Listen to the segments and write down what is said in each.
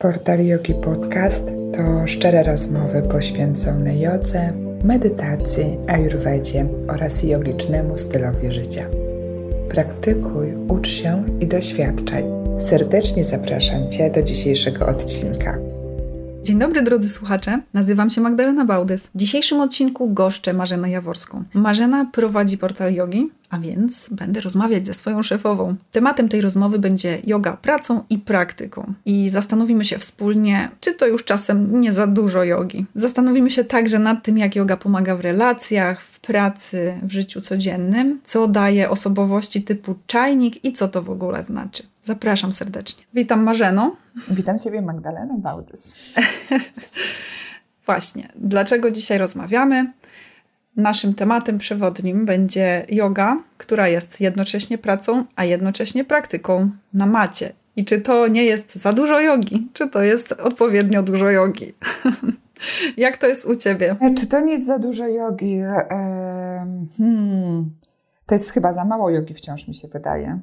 Portal Yogi Podcast to szczere rozmowy poświęcone jodze, medytacji, ayurvedzie oraz jogicznemu stylowi życia. Praktykuj, ucz się i doświadczaj. Serdecznie zapraszam Cię do dzisiejszego odcinka. Dzień dobry drodzy słuchacze, nazywam się Magdalena Bałdys. W dzisiejszym odcinku goszczę Marzenę Jaworską. Marzena prowadzi portal jogi, a więc będę rozmawiać ze swoją szefową. Tematem tej rozmowy będzie yoga pracą i praktyką. I zastanowimy się wspólnie, czy to już czasem nie za dużo jogi. Zastanowimy się także nad tym, jak yoga pomaga w relacjach, w pracy, w życiu codziennym, co daje osobowości typu czajnik i co to w ogóle znaczy. Zapraszam serdecznie. Witam Marzeno. Witam Ciebie Magdalena Bałdys. Właśnie, dlaczego dzisiaj rozmawiamy? Naszym tematem przewodnim będzie yoga, która jest jednocześnie pracą, a jednocześnie praktyką na macie. I czy to nie jest za dużo jogi? Czy to jest odpowiednio dużo jogi? Jak to jest u ciebie? E, czy to nie jest za dużo jogi? E, hmm. To jest chyba za mało jogi, wciąż mi się wydaje.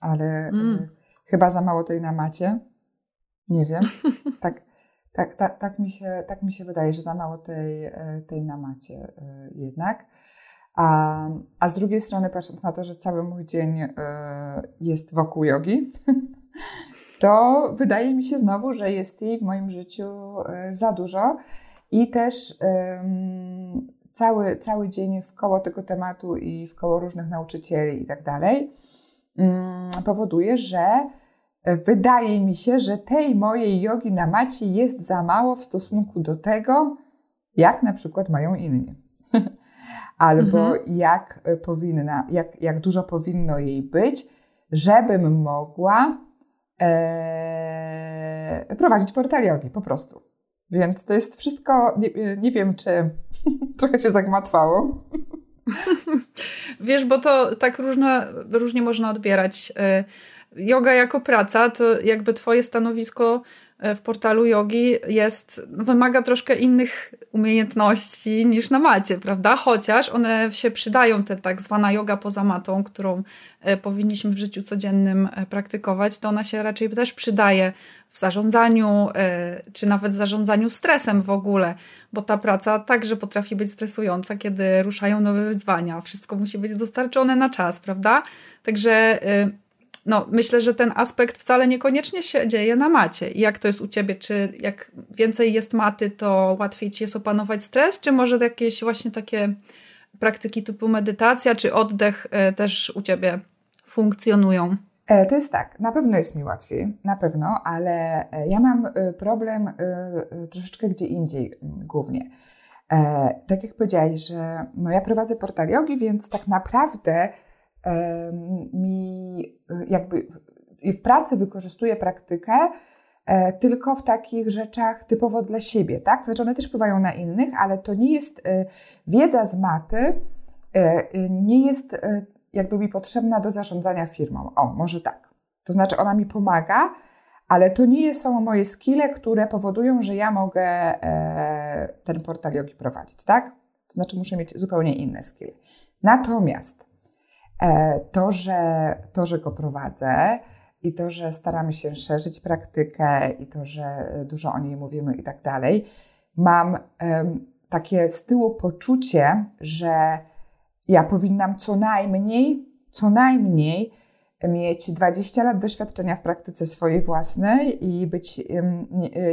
Ale mm. chyba za mało tej na macie. Nie wiem. Tak, tak, tak, tak, mi się, tak mi się wydaje, że za mało tej, e, tej na macie e, jednak. A, a z drugiej strony, patrząc na to, że cały mój dzień e, jest wokół jogi, to wydaje mi się znowu, że jest jej w moim życiu za dużo i też cały, cały dzień w koło tego tematu i w koło różnych nauczycieli i tak dalej mm, powoduje, że wydaje mi się, że tej mojej jogi na macie jest za mało w stosunku do tego, jak na przykład mają inni. Albo mhm. jak powinna, jak, jak dużo powinno jej być, żebym mogła e, prowadzić portal jogi, po prostu. Więc to jest wszystko, nie, nie wiem, czy trochę się zagmatwało. Wiesz, bo to tak różne, różnie można odbierać. Y, yoga jako praca, to jakby twoje stanowisko e, w portalu yogi jest, wymaga troszkę innych umiejętności niż na macie, prawda? Chociaż one się przydają, te tak zwana yoga poza matą, którą e, powinniśmy w życiu codziennym e, praktykować, to ona się raczej też przydaje w zarządzaniu, czy nawet zarządzaniu stresem w ogóle, bo ta praca także potrafi być stresująca, kiedy ruszają nowe wyzwania. Wszystko musi być dostarczone na czas, prawda? Także no, myślę, że ten aspekt wcale niekoniecznie się dzieje na macie. Jak to jest u ciebie? Czy jak więcej jest maty, to łatwiej ci jest opanować stres? Czy może jakieś właśnie takie praktyki typu medytacja czy oddech e, też u ciebie funkcjonują? E, to jest tak, na pewno jest mi łatwiej, na pewno, ale e, ja mam problem troszeczkę gdzie indziej głównie. Tak jak powiedziałeś, że no ja prowadzę portal jogi, więc tak naprawdę mi y, jakby w pracy wykorzystuję praktykę e, tylko w takich rzeczach typowo dla siebie, tak? To znaczy one też wpływają na innych, ale to nie jest y, wiedza z maty, y, nie jest jakby mi potrzebna do zarządzania firmą. O, może tak. To znaczy ona mi pomaga, ale to nie są moje skille, które powodują, że ja mogę e, ten portal jogi prowadzić, tak? To znaczy muszę mieć zupełnie inne skille. Natomiast to, że, to, że go prowadzę i to, że staramy się szerzyć praktykę i to, że dużo o niej mówimy i tak dalej, mam takie z tyłu poczucie, że ja powinnam co najmniej, co najmniej mieć 20 lat doświadczenia w praktyce swojej własnej i być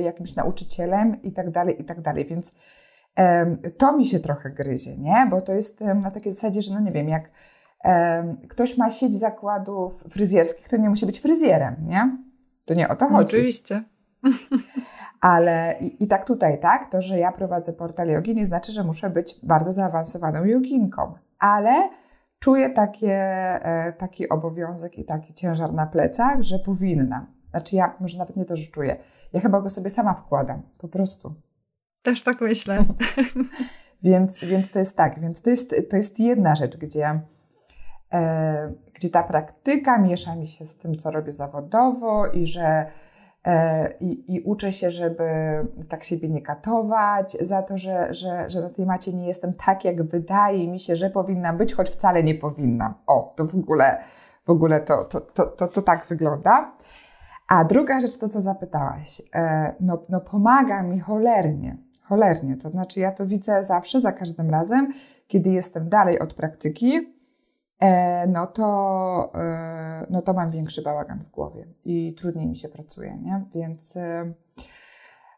jakimś nauczycielem i tak dalej, i tak dalej. Więc to mi się trochę gryzie, nie? Bo to jest na takiej zasadzie, że no nie wiem, jak ktoś ma sieć zakładów fryzjerskich, to nie musi być fryzjerem, nie? To nie o to chodzi. Oczywiście. Ale i, i, tak tutaj, tak? To, że ja prowadzę portal jogi, nie znaczy, że muszę być bardzo zaawansowaną joginką, ale czuję takie, e, taki obowiązek i taki ciężar na plecach, że powinnam. Znaczy ja może nawet nie to, że czuję. Ja chyba go sobie sama wkładam, po prostu. Też tak myślę. więc, więc to jest tak, więc to jest, to jest jedna rzecz, gdzie gdzie ta praktyka miesza mi się z tym, co robię zawodowo i że e, i, i, uczę się, żeby tak siebie nie katować za to, że, że, że na tej macie nie jestem tak, jak wydaje mi się, że powinnam być, choć wcale nie powinnam. O, to w ogóle, w ogóle to, to, to, to, to tak wygląda. A druga rzecz to, co zapytałaś. E, no, no pomaga mi cholernie. Cholernie. To znaczy ja to widzę zawsze, za każdym razem, kiedy jestem dalej od praktyki, e, no to, e, no to mam większy bałagan w głowie i trudniej mi się pracuje, nie? Więc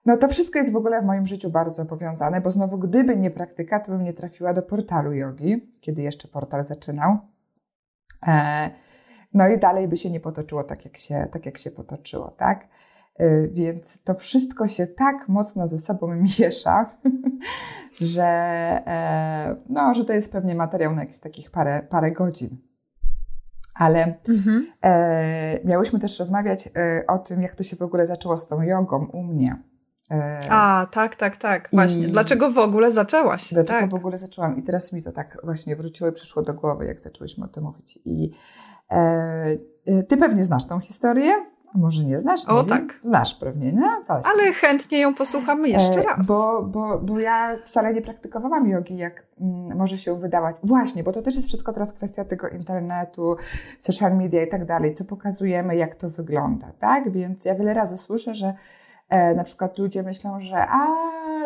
no to wszystko jest w ogóle w moim życiu bardzo powiązane, bo znowu gdyby nie praktyka, to bym nie trafiła do portalu jogi, kiedy jeszcze portal zaczynał. No i dalej by się nie potoczyło tak, jak się, tak jak się potoczyło, tak? Y, więc to wszystko się tak mocno ze sobą miesza, że, e, no, że to jest pewnie materiał na jakieś takich parę, parę godzin. Ale mhm. e, miałyśmy też rozmawiać e, o tym, jak to się w ogóle zaczęło z tą jogą u mnie. A, tak, tak, tak. Właśnie. I dlaczego w ogóle zaczęłaś? Dlaczego tak. w ogóle zaczęłam? I teraz mi to tak właśnie wróciło i przyszło do głowy, jak zaczęłyśmy o tym mówić. I e, ty pewnie znasz tą historię, a może nie znasz? Nie o wiem. tak. Znasz pewnie, nie? Właśnie. Ale chętnie ją posłuchamy jeszcze e, raz. Bo, bo, bo ja wcale nie praktykowałam jogi, jak mm, może się wydawać. Właśnie, bo to też jest wszystko teraz kwestia tego internetu, social media i tak dalej, co pokazujemy, jak to wygląda, tak? Więc ja wiele razy słyszę, że e, na przykład ludzie myślą, że a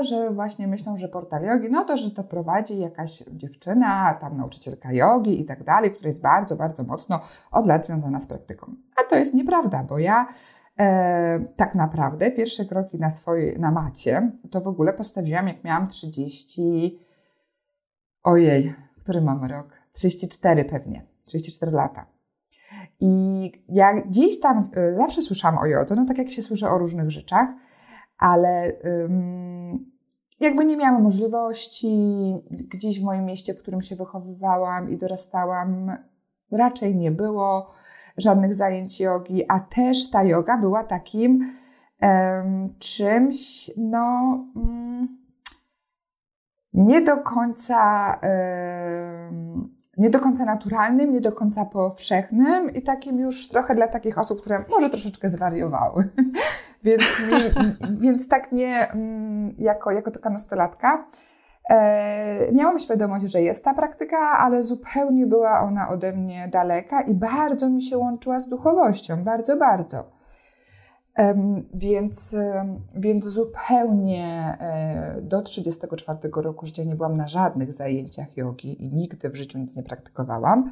że właśnie myślą, że portal jogi, no to, że to prowadzi jakaś dziewczyna, tam nauczycielka jogi i tak dalej, która jest bardzo, bardzo mocno od lat związana z praktyką. A to jest nieprawda, bo ja e, tak naprawdę pierwsze kroki na swojej, na macie, to w ogóle postawiłam, jak miałam 30, ojej, który mamy rok? 34 pewnie, 34 lata. I ja gdzieś tam y, zawsze słyszałam o jodze, no tak jak się słyszy o różnych rzeczach, ale jakby nie miałam możliwości gdzieś w moim mieście, w którym się wychowywałam i dorastałam, raczej nie było żadnych zajęć jogi, a też ta yoga była takim um, czymś, no, um, nie do końca. Um, nie do końca naturalnym, nie do końca powszechnym i takim już trochę dla takich osób, które może troszeczkę zwariowały. więc, mi, więc tak nie, mm, jako, jako taka nastolatka, e, miałam świadomość, że jest ta praktyka, ale zupełnie była ona ode mnie daleka i bardzo mi się łączyła z duchowością, bardzo, bardzo. Więc, więc zupełnie e, do 34 roku życia nie byłam na żadnych zajęciach jogi i nigdy w życiu nic nie praktykowałam.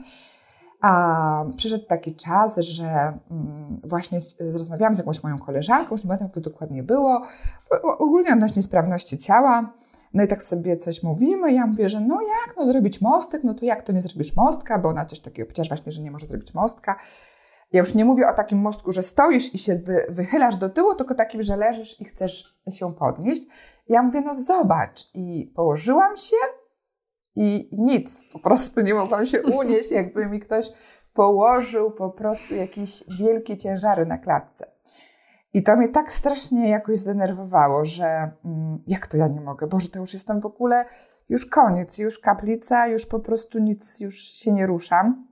A przyszedł taki czas, że mm, właśnie rozmawiałam z jakąś moją koleżanką, już nie pamiętam, jak to dokładnie było, ogólnie odnośnie sprawności ciała. No i tak sobie coś mówimy, ja mówię, że no jak, no zrobić mostek, no to jak to nie zrobisz mostka, bo ona coś takiego powiedziała właśnie, że nie może zrobić mostka. Ja już nie mówię o takim mostku, że stoisz i się wy, wychylasz do tyłu, tylko takim, że leżysz i chcesz się podnieść. Ja mówię, no zobacz. I położyłam się i nic. Po prostu nie mogłam się unieść, jakby mi ktoś położył po prostu jakieś wielkie ciężary na klatce. I to mnie tak strasznie jakoś zdenerwowało, że mm, jak to ja nie mogę? Boże, to już jestem w ogóle, już koniec, już kaplica, już po prostu nic, już się nie ruszam.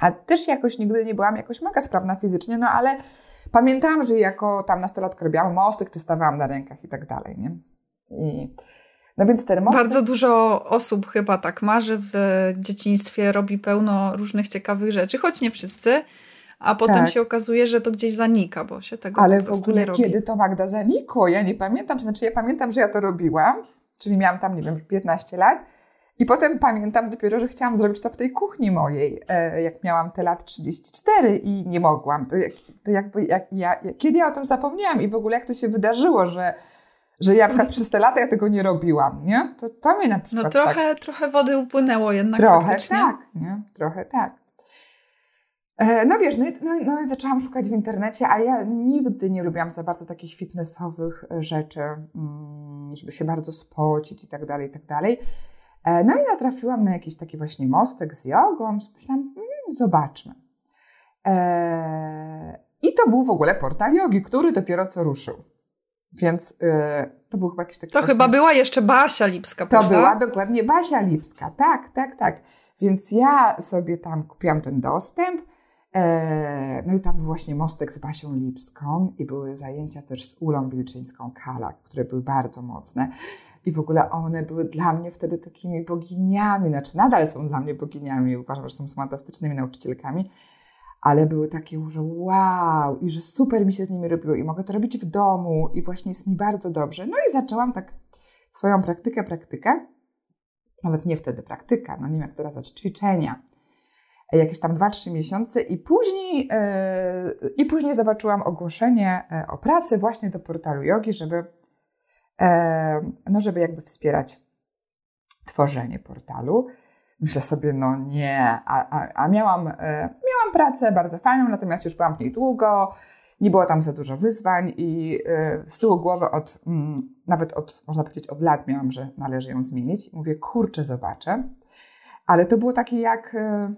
A też jakoś nigdy nie byłam jakoś mega sprawna fizycznie, no ale pamiętałam, że jako tam nastolatka robiłam mostek, czy stawałam na rękach i tak dalej, nie? I no więc ten mostek... Bardzo dużo osób chyba tak ma, że w dzieciństwie robi pełno różnych ciekawych rzeczy, choć nie wszyscy, a potem tak. się okazuje, że to gdzieś zanika, bo się tego Ale w ogóle kiedy to Magda zanikło? Ja nie pamiętam, znaczy ja pamiętam, że ja to robiłam, czyli miałam tam, nie wiem, 15 lat, i potem pamiętam dopiero, że chciałam zrobić to w tej kuchni mojej, e, jak miałam te lat 34 i nie mogłam. To, jak, to jakby, jak ja, kiedy ja o tym zapomniałam i w ogóle jak to się wydarzyło, że, że ja na przykład przez te lata ja tego nie robiłam, nie? To, to mnie na przykład No trochę, tak, trochę wody upłynęło jednak Trochę faktycznie. tak, nie? Trochę tak. E, no wiesz, no no, no i zaczęłam szukać w internecie, a ja nigdy nie lubiłam za bardzo takich fitnessowych rzeczy, mm, żeby się bardzo spocić i tak dalej, i tak dalej. E, no i natrafiłam na jakiś taki właśnie mostek z jogą. Myślałam, hmm, zobaczmy. E, I to był w ogóle portal jogi, który dopiero co ruszył. Więc e, to był chyba jakiś taki. To właśnie... chyba była jeszcze Basia Lipska, To prawda? była dokładnie Basia Lipska, tak, tak, tak. Więc ja sobie tam kupiłam ten dostęp. No i tam był właśnie mostek z Basią Lipską i były zajęcia też z Ulą Wilczyńską Kalak, które były bardzo mocne. I w ogóle one były dla mnie wtedy takimi boginiami, znaczy nadal są dla mnie boginiami, uważam, że są fantastycznymi nauczycielkami, ale były takie, że wow, i że super mi się z nimi robiło i mogę to robić w domu i właśnie jest mi bardzo dobrze. No i zaczęłam tak swoją praktykę, praktykę, nawet nie wtedy praktyka, no nie wiem jak teraz ćwiczenia, jakieś tam 2-3 miesiące i później, yy, i później zobaczyłam ogłoszenie e, o pracy właśnie do portalu jogi, żeby, yy, no żeby jakby wspierać tworzenie portalu. Myślę sobie, no nie, a, a, a miałam, e, miałam pracę bardzo fajną, natomiast już byłam w niej długo, nie było tam za dużo wyzwań i e, z tyłu głowy od, mm, nawet od, można powiedzieć, od lat miałam, że należy ją zmienić. Mówię, kurczę, zobaczę. Ale to było takie jak, e,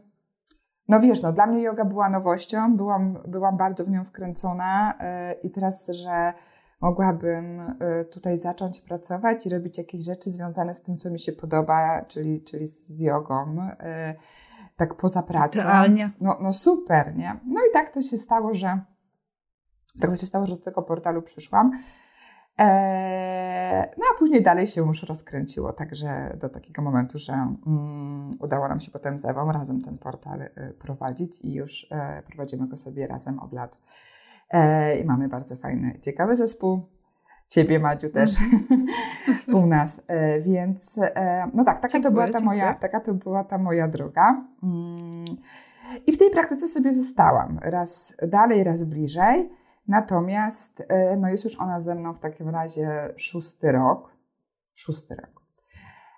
no wiesz, no dla mnie yoga była nowością, byłam, byłam bardzo w nią wkręcona i teraz, że mogłabym y, tutaj zacząć pracować i robić jakieś rzeczy związane z tym, co mi się podoba, czyli, czyli z jogą, y, tak poza pracą. Idealnie. No, no super, nie? No i tak to się stało, że tak to się stało, że do tego portalu przyszłam. Eee, no a później dalej się już rozkręciło, także do takiego momentu, że mm, udało nam się potem z Ewą razem ten portal y, prowadzić i już e, prowadzimy go sobie razem od lat E, I mamy bardzo fajny, ciekawy zespół. Ciebie, Madziu, też u nas. E, więc e, no tak, taka dziękuję, to była ta moja, taka to była ta moja droga. Mm. I w tej praktyce sobie zostałam. Raz dalej, raz bliżej. Natomiast no jest już ona ze mną w takim razie szósty rok. Szósty rok.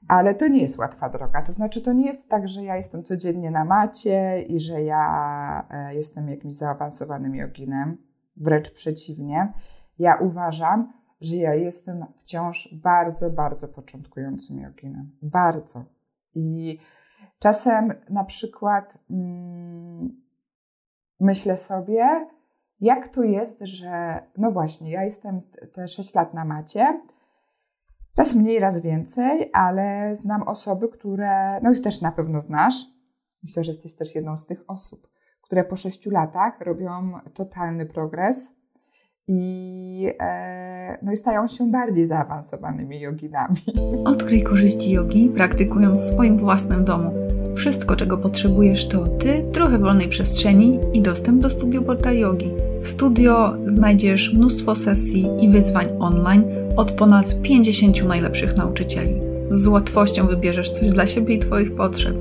Ale to nie jest łatwa droga. To znaczy, to nie jest tak, że ja jestem codziennie na macie i że ja jestem jakimś zaawansowanym joginem Wręcz przeciwnie. Ja uważam, że ja jestem wciąż bardzo, bardzo początkującym joginem. Bardzo. I czasem na przykład mm, myślę sobie, jak to jest, że no właśnie, ja jestem te 6 lat na macie, raz mniej, raz więcej, ale znam osoby, które, no i też na pewno znasz, myślę, że jesteś też jedną z tych osób, które po sześciu latach robią totalny progres i, e, no i stają się bardziej zaawansowanymi joginami. Odkryj korzyści jogi, praktykując w swoim własnym domu. Wszystko, czego potrzebujesz, to ty, trochę wolnej przestrzeni i dostęp do studio Portal Yogi. W studio znajdziesz mnóstwo sesji i wyzwań online od ponad 50 najlepszych nauczycieli. Z łatwością wybierzesz coś dla siebie i Twoich potrzeb.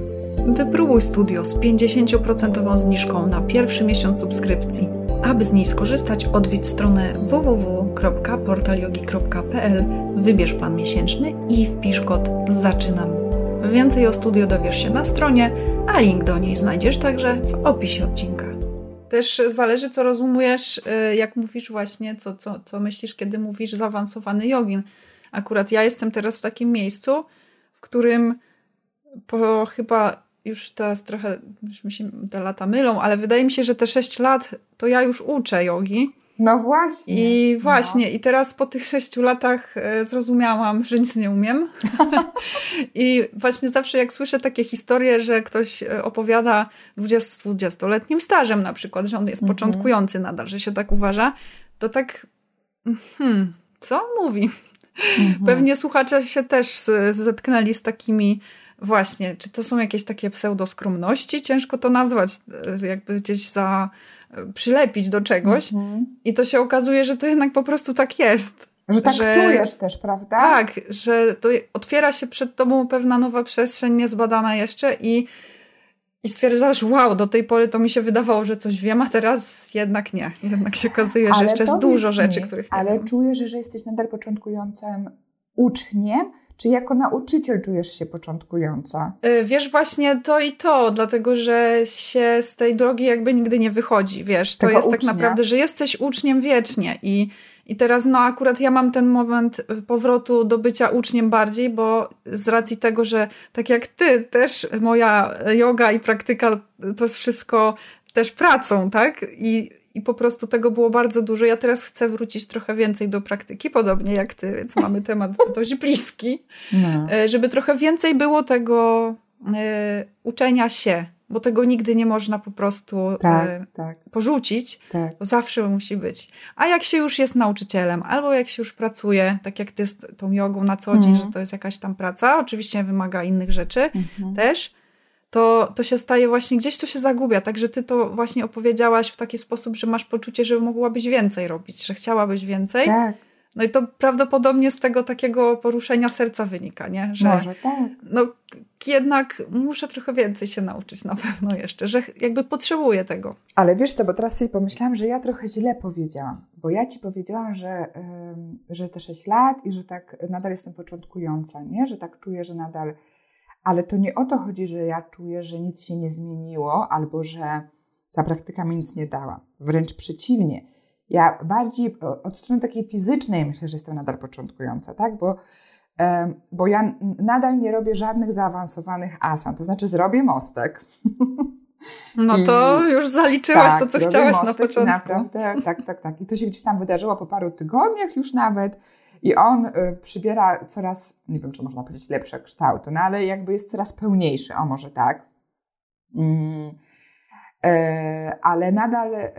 Wypróbuj studio z 50% zniżką na pierwszy miesiąc subskrypcji. Aby z niej skorzystać, odwiedź stronę www.portalyogi.pl, wybierz plan miesięczny i wpisz kod ZAczynam. Więcej o studio dowiesz się na stronie, a link do niej znajdziesz także w opisie odcinka. Też zależy, co rozumiesz, y, jak mówisz właśnie, co, co, co myślisz, kiedy mówisz zaawansowany jogin. Akurat ja jestem teraz w takim miejscu, w którym po chyba już teraz trochę, już mi się te lata mylą, ale wydaje mi się, że te 6 lat to ja już uczę jogi. No właśnie. I właśnie, no. i teraz po tych sześciu latach e, zrozumiałam, że nic nie umiem. I właśnie zawsze jak słyszę takie historie, że ktoś e, opowiada 20-letnim stażem na przykład, że on jest mhm. początkujący nadal, że się tak uważa, to tak hmm, co on mówi? Mhm. Pewnie słuchacze się też zetknęli z takimi Właśnie, czy to są jakieś takie pseudoskromności? Ciężko to nazwać, e, jakby gdzieś za przylepić do czegoś. -hmm. I to się okazuje, że to jednak po prostu tak jest. Że tak że, czujesz też, prawda? Tak, że to otwiera się przed tobą pewna nowa przestrzeń niezbadana jeszcze i, i stwierdzasz, wow, do tej pory to mi się wydawało, że coś wiem, a teraz jednak nie. Jednak się okazuje, że jeszcze jest dużo rzeczy, których nie Ale wiem. czujesz, że jesteś nadal początkującym uczniem, czy jako nauczyciel czujesz się początkująca? Y, wiesz, właśnie to i to, dlatego że się z tej drogi jakby nigdy nie wychodzi, wiesz. To Tego jest tak ucznia. tak naprawdę, że jesteś uczniem wiecznie i, i teraz no akurat ja mam ten moment powrotu do bycia uczniem bardziej, bo z racji tego, że tak jak ty, też moja yoga i praktyka to jest wszystko też pracą, tak? I i po prostu tego było bardzo dużo. Ja teraz chcę wrócić trochę więcej do praktyki, podobnie jak ty, więc mamy temat dość bliski, no. E, żeby trochę więcej było tego y, uczenia się, bo tego nigdy nie można po prostu tak, y, tak. porzucić, tak. bo zawsze musi być. A jak się już jest nauczycielem, albo jak się już pracuje, tak jak ty z tą jogą na co dzień, mm. że to jest jakaś tam praca, oczywiście wymaga innych rzeczy mm -hmm. też, to, to się staje właśnie, gdzieś to się zagubia. Także ty to właśnie opowiedziałaś w taki sposób, że masz poczucie, że mogłabyś więcej robić, że chciałabyś więcej. Tak. No i to prawdopodobnie z tego takiego poruszenia serca wynika, nie? Że, Może tak. No jednak muszę trochę więcej się nauczyć na pewno jeszcze, że jakby potrzebuję tego. Ale wiesz co, bo teraz sobie pomyślałam, że ja trochę źle powiedziałam, bo ja ci powiedziałam, że, że te 6 lat i że tak nadal jestem początkująca, nie? Że tak czuję, że nadal... Ale to nie o to chodzi, że ja czuję, że nic się nie zmieniło albo że ta praktyka mi nic nie dała. Wręcz przeciwnie ja bardziej od strony takiej fizycznej myślę, że jestem nadal początkująca, tak? Bo, bo ja nadal nie robię żadnych zaawansowanych asan, to znaczy zrobię mostek. No to już zaliczyłaś tak, to, co chciałaś na początku. Naprawdę, tak, tak, tak. I to się gdzieś tam wydarzyło po paru tygodniach już nawet. I on y, przybiera coraz, nie wiem, czy można powiedzieć lepsze kształty, no ale jakby jest coraz pełniejszy, o może tak. Mm. E, ale nadal e,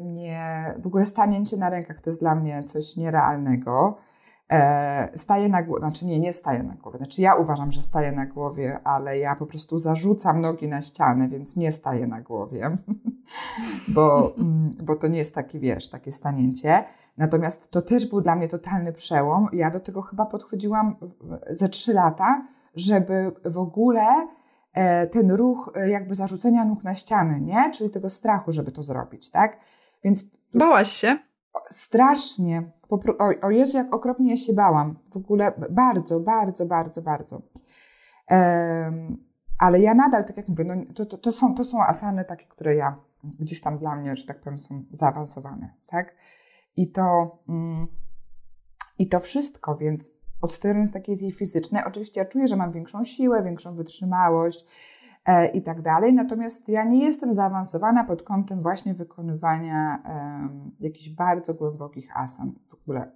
nie, w ogóle stanięcie na rękach to jest dla mnie coś nierealnego. E, staję na głowie, znaczy nie, nie staję na głowie, znaczy ja uważam, że staję na głowie, ale ja po prostu zarzucam nogi na ścianę, więc nie staję na głowie, bo, mm, bo to nie jest taki, wiesz, takie stanięcie. Natomiast to też był dla mnie totalny przełom. Ja do tego chyba podchodziłam ze trzy lata, żeby w ogóle E, ten ruch e, jakby zarzucenia nóg na ścianę, nie? Czyli tego strachu, żeby to zrobić, tak? Więc... Bałaś się? Strasznie. O, o Jezu, jak okropnie ja się bałam. W ogóle bardzo, bardzo, bardzo, bardzo. Ale ja nadal, tak jak mówię, no, to, to, to, są, to są asany takie, które ja gdzieś tam dla mnie, że tak powiem, są zaawansowane, tak? I to, mm, i to wszystko, więc od strony takiej fizycznej. Oczywiście ja czuję, że mam większą siłę, większą wytrzymałość i tak dalej, natomiast ja nie jestem zaawansowana pod kątem właśnie wykonywania e, jakichś bardzo głębokich asan w ogóle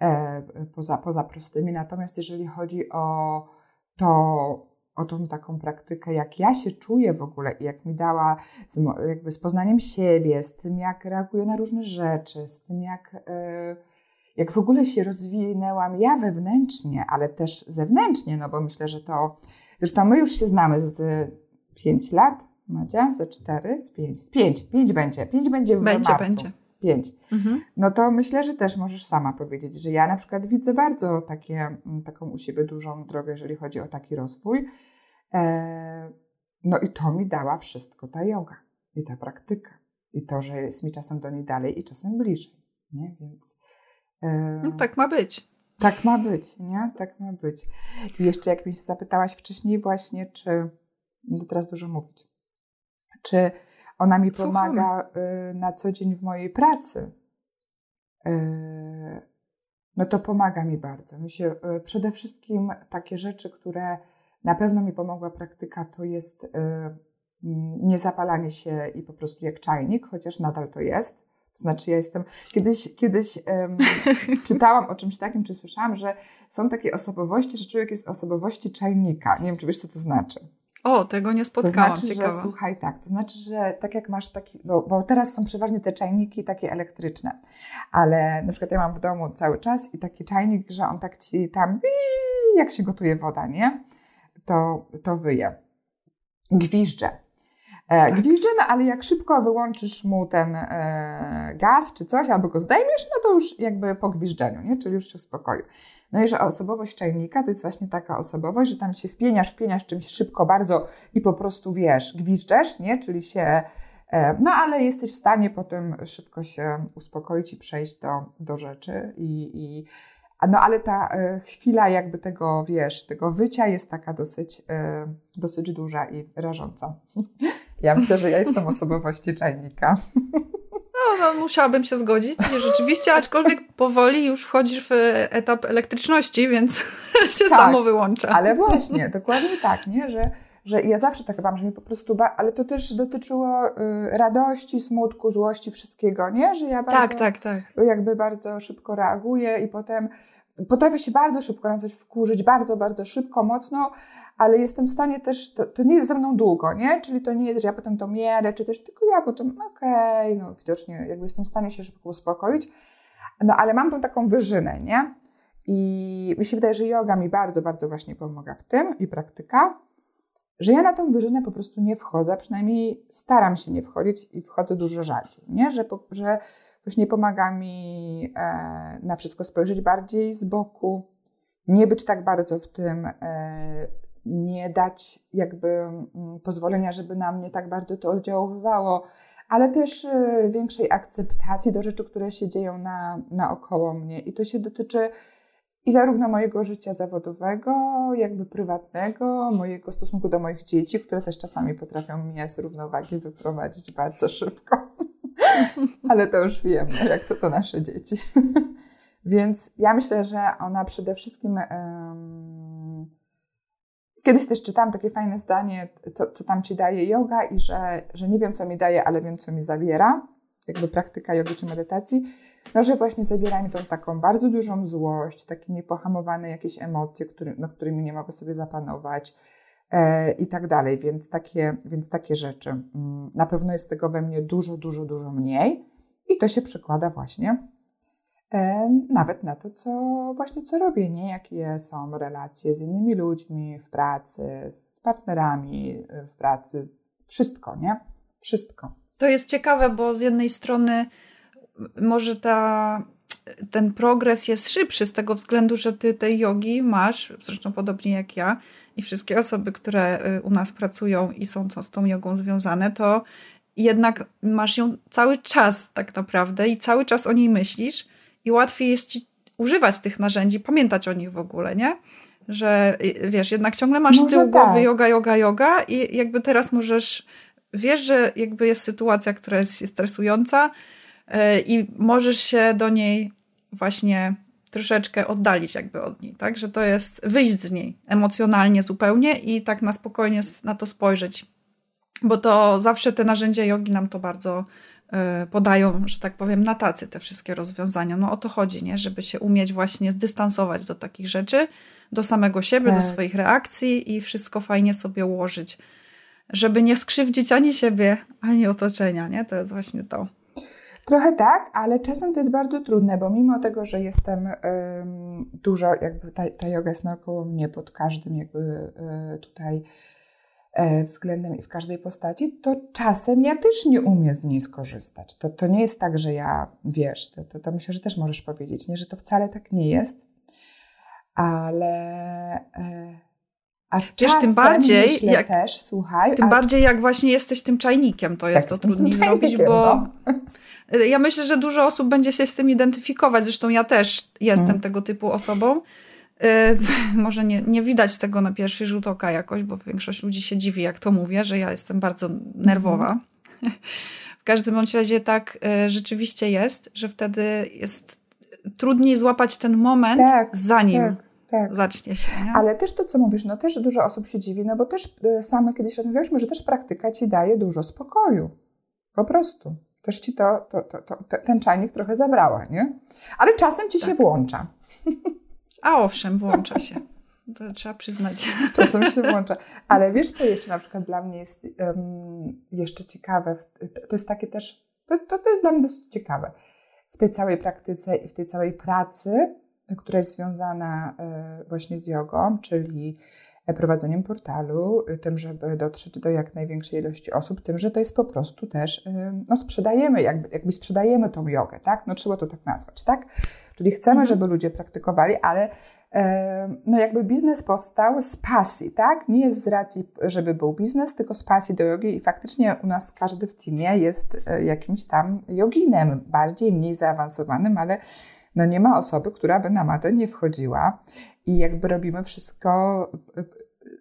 e, poza, poza prostymi. Natomiast jeżeli chodzi o to, o tą taką praktykę, jak ja się czuję w ogóle i jak mi dała z, jakby z poznaniem siebie, z tym jak reaguję na różne rzeczy, z tym jak... Yy, jak w ogóle się rozwinęłam ja wewnętrznie, ale też zewnętrznie, no bo myślę, że to. Zresztą my już się znamy z 5 lat, Madzia, ze 4, z 5. Z 5, 5 będzie, 5 będzie w będzie, marcu. Będzie. 5. Mhm. No to myślę, że też możesz sama powiedzieć, że ja na przykład widzę bardzo takie, mm, taką u siebie dużą drogę, jeżeli chodzi o taki rozwój. E, no i to mi dała wszystko ta yoga i ta praktyka. I to, że jest mi czasem do niej dalej i czasem bliżej. Nie? Więc no, tak ma być. Tak ma być, nie? Tak ma być. I jeszcze jak mnie się zapytałaś wcześniej właśnie, czy, no teraz dużo mówić, czy ona mi pomaga y, na co dzień w mojej pracy, y, no to pomaga mi bardzo. Mi się y, przede wszystkim takie rzeczy, które na pewno mi pomogła praktyka, to jest niezapalanie się i po prostu jak czajnik, chociaż nadal to jest. Znaczy, ja jestem. Kiedyś, kiedyś um, czytałam o czymś takim, czy słyszałam, że są takie osobowości, że człowiek jest osobowości czajnika. Nie wiem, czy wiesz, co to znaczy. O, tego nie spotkałam. To znaczy, Ciekawa. że słuchaj, tak, to znaczy, że tak jak masz taki, bo, bo teraz są przeważnie te czajniki takie elektryczne, ale na przykład ja mam w domu cały czas i taki czajnik, że on tak ci tam, jak się gotuje woda, nie? To, to wyje. Gwizdże. E, tak. no ale jak szybko wyłączysz mu ten e, gaz czy coś, albo go zdejmiesz, no to już jakby po gwiżdżeniu, nie? czyli już się uspokoił. No i że osobowość czajnika to jest właśnie taka osobowość, że tam się wpieniasz, wpieniasz czymś szybko bardzo i po prostu wiesz, gwiżdżesz, nie? czyli się e, no ale jesteś w stanie potem szybko się uspokoić i przejść do, do rzeczy i, i no ale ta chwila jakby tego, wiesz, tego wycia jest taka dosyć, dosyć duża i rażąca. Ja myślę, że ja jestem osobowości czajnika. No, no, musiałabym się zgodzić, rzeczywiście, aczkolwiek powoli już wchodzisz w etap elektryczności, więc się tak, samo wyłącza. Ale właśnie, dokładnie tak, nie? Że, że ja zawsze tak mam, że mi po prostu, ba- ale to też dotyczyło y, radości, smutku, złości, wszystkiego, nie? Że ja bardzo, tak, tak, tak. jakby bardzo szybko reaguję i potem potrafię się bardzo szybko na coś wkurzyć, bardzo, bardzo szybko, mocno, ale jestem w stanie też, to, to, nie jest ze mną długo, nie? Czyli to nie jest, że ja potem to mierę, czy coś, tylko ja potem, okej, okay, no widocznie jakby jestem w stanie się szybko uspokoić, no ale mam tą taką wyżynę, nie? I mi się wydaje, że yoga mi bardzo, bardzo właśnie pomaga w tym i praktyka. Że ja na tą wyżynę po prostu nie wchodzę, przynajmniej staram się nie wchodzić i wchodzę dużo rzadziej, nie? Że, że już nie pomaga mi e, na wszystko spojrzeć bardziej z boku, nie być tak bardzo w tym, e, nie dać jakby mm, pozwolenia, żeby na mnie tak bardzo to oddziaływało, ale też e, większej akceptacji do rzeczy, które się dzieją na, naokoło mnie. I to się dotyczy i zarówno mojego życia zawodowego, jakby prywatnego, mojego stosunku do moich dzieci, które też czasami potrafią mnie z równowagi wyprowadzić bardzo szybko. Ale to już wiemy, jak to to nasze dzieci. Więc ja myślę, że ona przede wszystkim. Um, kiedyś też czytałam takie fajne zdanie, co, co tam ci daje yoga, i że, że nie wiem, co mi daje, ale wiem, co mi zabiera. Jakby praktyka jogi czy medytacji no, że właśnie zabiera mi tą taką bardzo dużą złość, takie niepohamowane jakieś emocje, który, no, którymi nie mogę sobie zapanować e, i tak dalej. Więc takie, więc takie rzeczy. Mm, na pewno jest tego we mnie dużo, dużo, dużo mniej i to się przekłada właśnie e, nawet na to, co właśnie co robię, nie? Jakie są relacje z innymi ludźmi w pracy, z partnerami w pracy. Wszystko, nie? Wszystko. To jest ciekawe, bo z jednej strony może ta, ten progres jest szybszy z tego względu, że ty tej jogi masz, zresztą podobnie jak ja i wszystkie osoby, które y, u nas pracują i są z tą jogą związane, to jednak masz ją cały czas tak naprawdę i cały czas o niej myślisz i łatwiej jest ci używać tych narzędzi, pamiętać o nich w ogóle, nie? Że y, wiesz, jednak ciągle masz Może z tyłu tak. głowy yoga, yoga, yoga i jakby teraz możesz, wiesz, że jakby jest sytuacja, która jest stresująca, i możesz się do niej właśnie troszeczkę oddalić jakby od niej, tak? Że to jest wyjść z niej emocjonalnie zupełnie i tak na spokojnie na to spojrzeć. Bo to zawsze te narzędzia jogi nam to bardzo y, podają, że tak powiem, na tacy te wszystkie rozwiązania. No o to chodzi, nie? Żeby się umieć właśnie zdystansować do takich rzeczy, do samego siebie, tak. do swoich reakcji i wszystko fajnie sobie ułożyć. Żeby nie skrzywdzić ani siebie, ani otoczenia, nie? To jest właśnie to. Trochę tak, ale czasem to jest bardzo trudne, bo mimo tego, że jestem um, dużo, jakby ta, ta yoga jest naokoło mnie pod każdym jakby y, tutaj y, względem i w każdej postaci, to czasem ja też nie umiem z niej skorzystać. To, to nie jest tak, że ja, wiesz, to, to, to myślę, że też możesz powiedzieć, nie, że to wcale tak nie jest, ale... Y, a Wiesz, tym bardziej, jak, też, słuchaj, tym a... bardziej jak właśnie jesteś tym czajnikiem, to jest tak, to trudniej zrobić, bo no. Ja myślę, że dużo osób będzie się z tym identyfikować. Zresztą ja też jestem hmm. tego typu osobą. Y, może nie, nie widać tego na pierwszy rzut oka jakoś, bo większość ludzi się dziwi, jak to mówię, że ja jestem bardzo nerwowa. Hmm. W każdym bądź razie tak y, rzeczywiście jest, że wtedy jest trudniej złapać ten moment, tak, zanim tak, tak. zacznie się. Nie? Ale też to, co mówisz, no też dużo osób się dziwi, no bo też y, same kiedyś rozmawialiśmy, że też praktyka ci daje dużo spokoju. Po prostu też ci to, to, to, to, ten czajnik trochę zabrała, nie? Ale czasem ci tak. się włącza. A owszem, włącza się. To trzeba przyznać. Czasem się włącza. Ale wiesz, co jeszcze na przykład dla mnie jest um, jeszcze ciekawe? To jest takie też, to, to jest dla mnie dosyć ciekawe. W tej całej praktyce i w tej całej pracy, która jest związana y, właśnie z jogą, czyli prowadzeniem portalu, y, tym, żeby dotrzeć do jak największej ilości osób, tym, że to jest po prostu też, y, no sprzedajemy, jakby, jakby sprzedajemy tą jogę, tak? No trzeba to tak nazwać, tak? Czyli chcemy, mhm. żeby ludzie praktykowali, ale no jakby biznes powstał z pasji, tak? Nie jest z racji, żeby był biznes, tylko z pasji do jogi i faktycznie u nas każdy w teamie jest y, jakimś tam joginem, bardziej, mniej zaawansowanym, ale no nie ma osoby, która by na matę nie wchodziła. I jakby robimy wszystko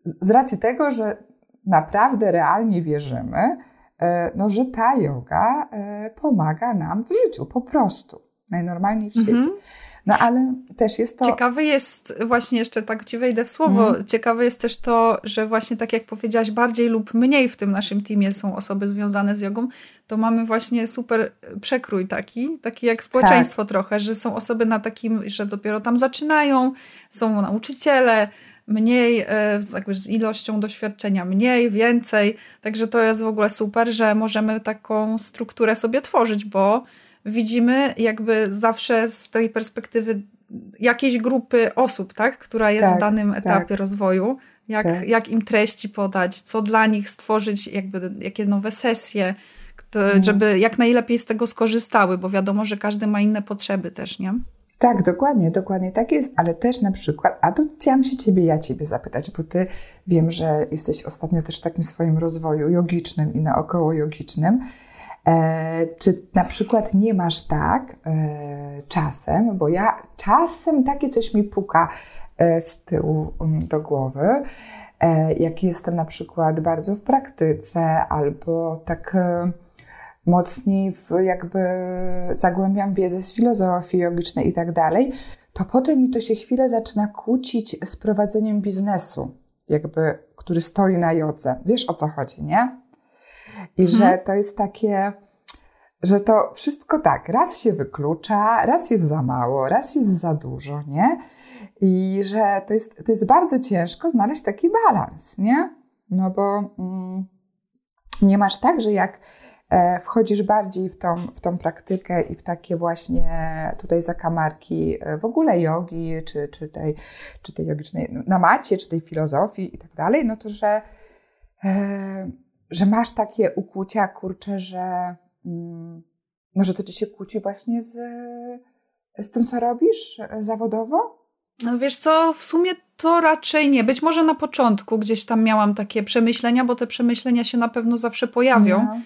z racji tego, że naprawdę realnie wierzymy, e, no, że ta yoga pomaga nam w życiu, po prostu, najnormalniej w świecie. Mm -hmm. No ale też jest to. Ciekawe jest, właśnie jeszcze tak ci wejdę w słowo, mm. ciekawe jest też to, że właśnie tak jak powiedziałaś, bardziej lub mniej w tym naszym teamie są osoby związane z jogą, to mamy właśnie super przekrój taki, taki jak społeczeństwo tak. trochę, że są osoby na takim, że dopiero tam zaczynają, są nauczyciele, mniej, e, jakby z ilością doświadczenia mniej, więcej. Także to jest w ogóle super, że możemy taką strukturę sobie tworzyć, bo widzimy jakby zawsze z tej perspektywy jakiejś grupy osób, tak, która jest tak, w danym tak. etapie tak. rozwoju, jak, tak. jak im treści podać, co dla nich stworzyć, jakby jakie nowe sesje, mhm. żeby jak najlepiej z tego skorzystały, bo wiadomo, że każdy ma inne potrzeby też, nie? Tak, dokładnie, dokładnie tak jest, ale też na przykład, a tu chciałam się ciebie, ja ciebie zapytać, bo ty wiem, że jesteś ostatnio też w takim swoim rozwoju jogicznym i naokoło jogicznym. E, czy na przykład nie masz tak e, czasem, bo ja czasem takie coś mi puka e, z tyłu um, do głowy, jak jestem na przykład bardzo w praktyce albo tak mocniej w, jakby zagłębiam wiedzę z filozofii jogicznej i tak dalej, to potem mi to się chwilę zaczyna kłócić z prowadzeniem biznesu, jakby, który stoi na jodze. Wiesz o co chodzi, nie? I mhm. że to jest takie, że to wszystko tak, raz się wyklucza, raz jest za mało, raz jest za dużo, nie? I że to jest, to jest bardzo ciężko znaleźć taki balans, nie? No bo mm, nie masz tak, że jak E, wchodzisz bardziej w tą, w tą praktykę i w takie właśnie tutaj zakamarki e, w ogóle jogi, czy, czy, tej, czy tej jogicznej, na macie, czy tej filozofii i tak dalej, no to że, e, że masz takie ukłucia, kurcze, że, mm, no, że to ci się kłóci właśnie z, z tym, co robisz zawodowo? No wiesz co, w sumie to raczej nie. Być może na początku gdzieś tam miałam takie przemyślenia, bo te przemyślenia się na pewno zawsze pojawią. No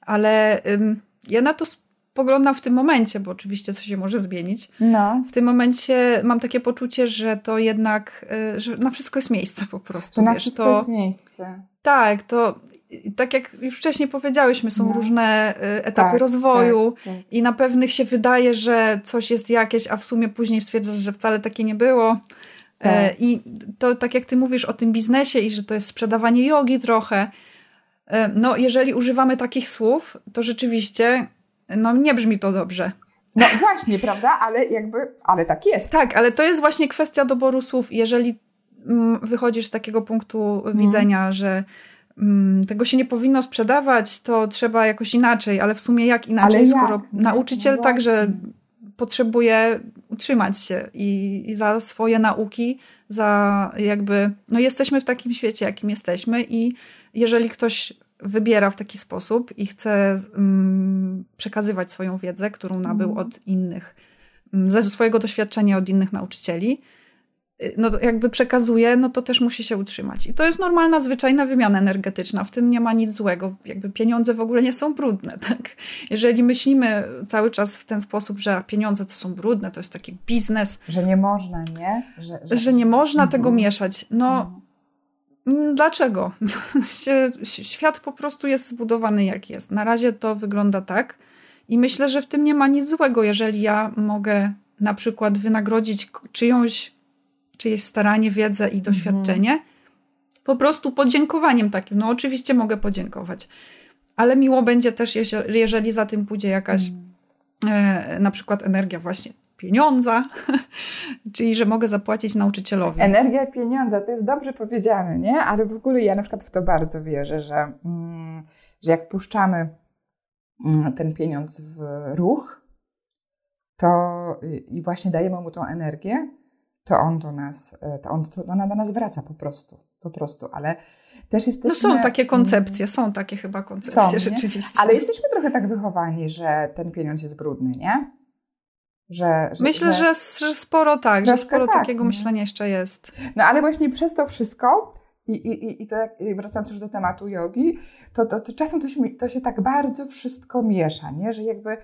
ale ym, ja na to spoglądam w tym momencie, bo oczywiście coś się może zmienić. No. W tym momencie mam takie poczucie, że to jednak, y, że na wszystko jest miejsce po prostu. To na wiesz, wszystko to, jest miejsce. Tak, to tak jak już wcześniej powiedziałyśmy, są no. różne y, etapy tak, rozwoju tak, tak. i na pewnych się wydaje, że coś jest jakieś, a w sumie później stwierdzasz, że wcale takie nie było. E, tak. I to tak jak ty mówisz o tym biznesie i że to jest sprzedawanie jogi trochę, E, no, jeżeli używamy takich słów, to rzeczywiście no, nie brzmi to dobrze. No właśnie, prawda? Ale jakby, ale tak jest. Tak, ale to jest właśnie kwestia doboru słów. Jeżeli mm, wychodzisz z takiego punktu mm. widzenia, że tego się nie powinno sprzedawać, to trzeba jakoś inaczej, ale w sumie jak inaczej, skoro jak? nauczyciel no także potrzebuje utrzymać się i, i, za swoje nauki, za jakby, no jesteśmy w takim świecie, jakim jesteśmy i jeżeli ktoś wybiera w taki sposób i chce um, przekazywać swoją wiedzę, którą nabył mhm. od innych, um, ze swojego doświadczenia od innych nauczycieli, no jakby przekazuje, no to też musi się utrzymać. I to jest normalna, zwyczajna wymiana energetyczna. W tym nie ma nic złego. Jakby pieniądze w ogóle nie są brudne, tak? Jeżeli myślimy cały czas w ten sposób, że pieniądze to są brudne, to jest taki biznes. Że nie można, nie? Że, że... że nie można tego mhm. mieszać. No, mhm. Dlaczego? Świat po prostu jest zbudowany jak jest. Na razie to wygląda tak i myślę, że w tym nie ma nic złego, jeżeli ja mogę na przykład wynagrodzić czyjąś, czyjeś staranie, wiedzę i doświadczenie mhm. po prostu podziękowaniem takim. No oczywiście mogę podziękować, ale miło będzie też, jeżeli za tym pójdzie jakaś mhm. e, na przykład energia właśnie pieniądza, czyli że mogę zapłacić nauczycielowi. Energia pieniądza, to jest dobrze powiedziane, nie? Ale w ogóle ja na przykład w to bardzo wierzę, że, mm, że jak puszczamy mm, ten pieniądz w ruch, to i właśnie dajemy mu tą energię, to on do nas, to, on, to ona do nas wraca po prostu. Po prostu, ale też jesteśmy... No są takie koncepcje, są takie chyba koncepcje są, rzeczywiście. Ale jesteśmy trochę tak wychowani, że ten pieniądz jest brudny, nie? Że, że, Myślę, że, że sporo tak, że sporo tak, takiego myślenia jeszcze jest. No ale właśnie przez to wszystko, i, i, i to jak, wracając już do tematu jogi, to, to, to czasem to się, to się tak bardzo wszystko miesza, nie? że jakby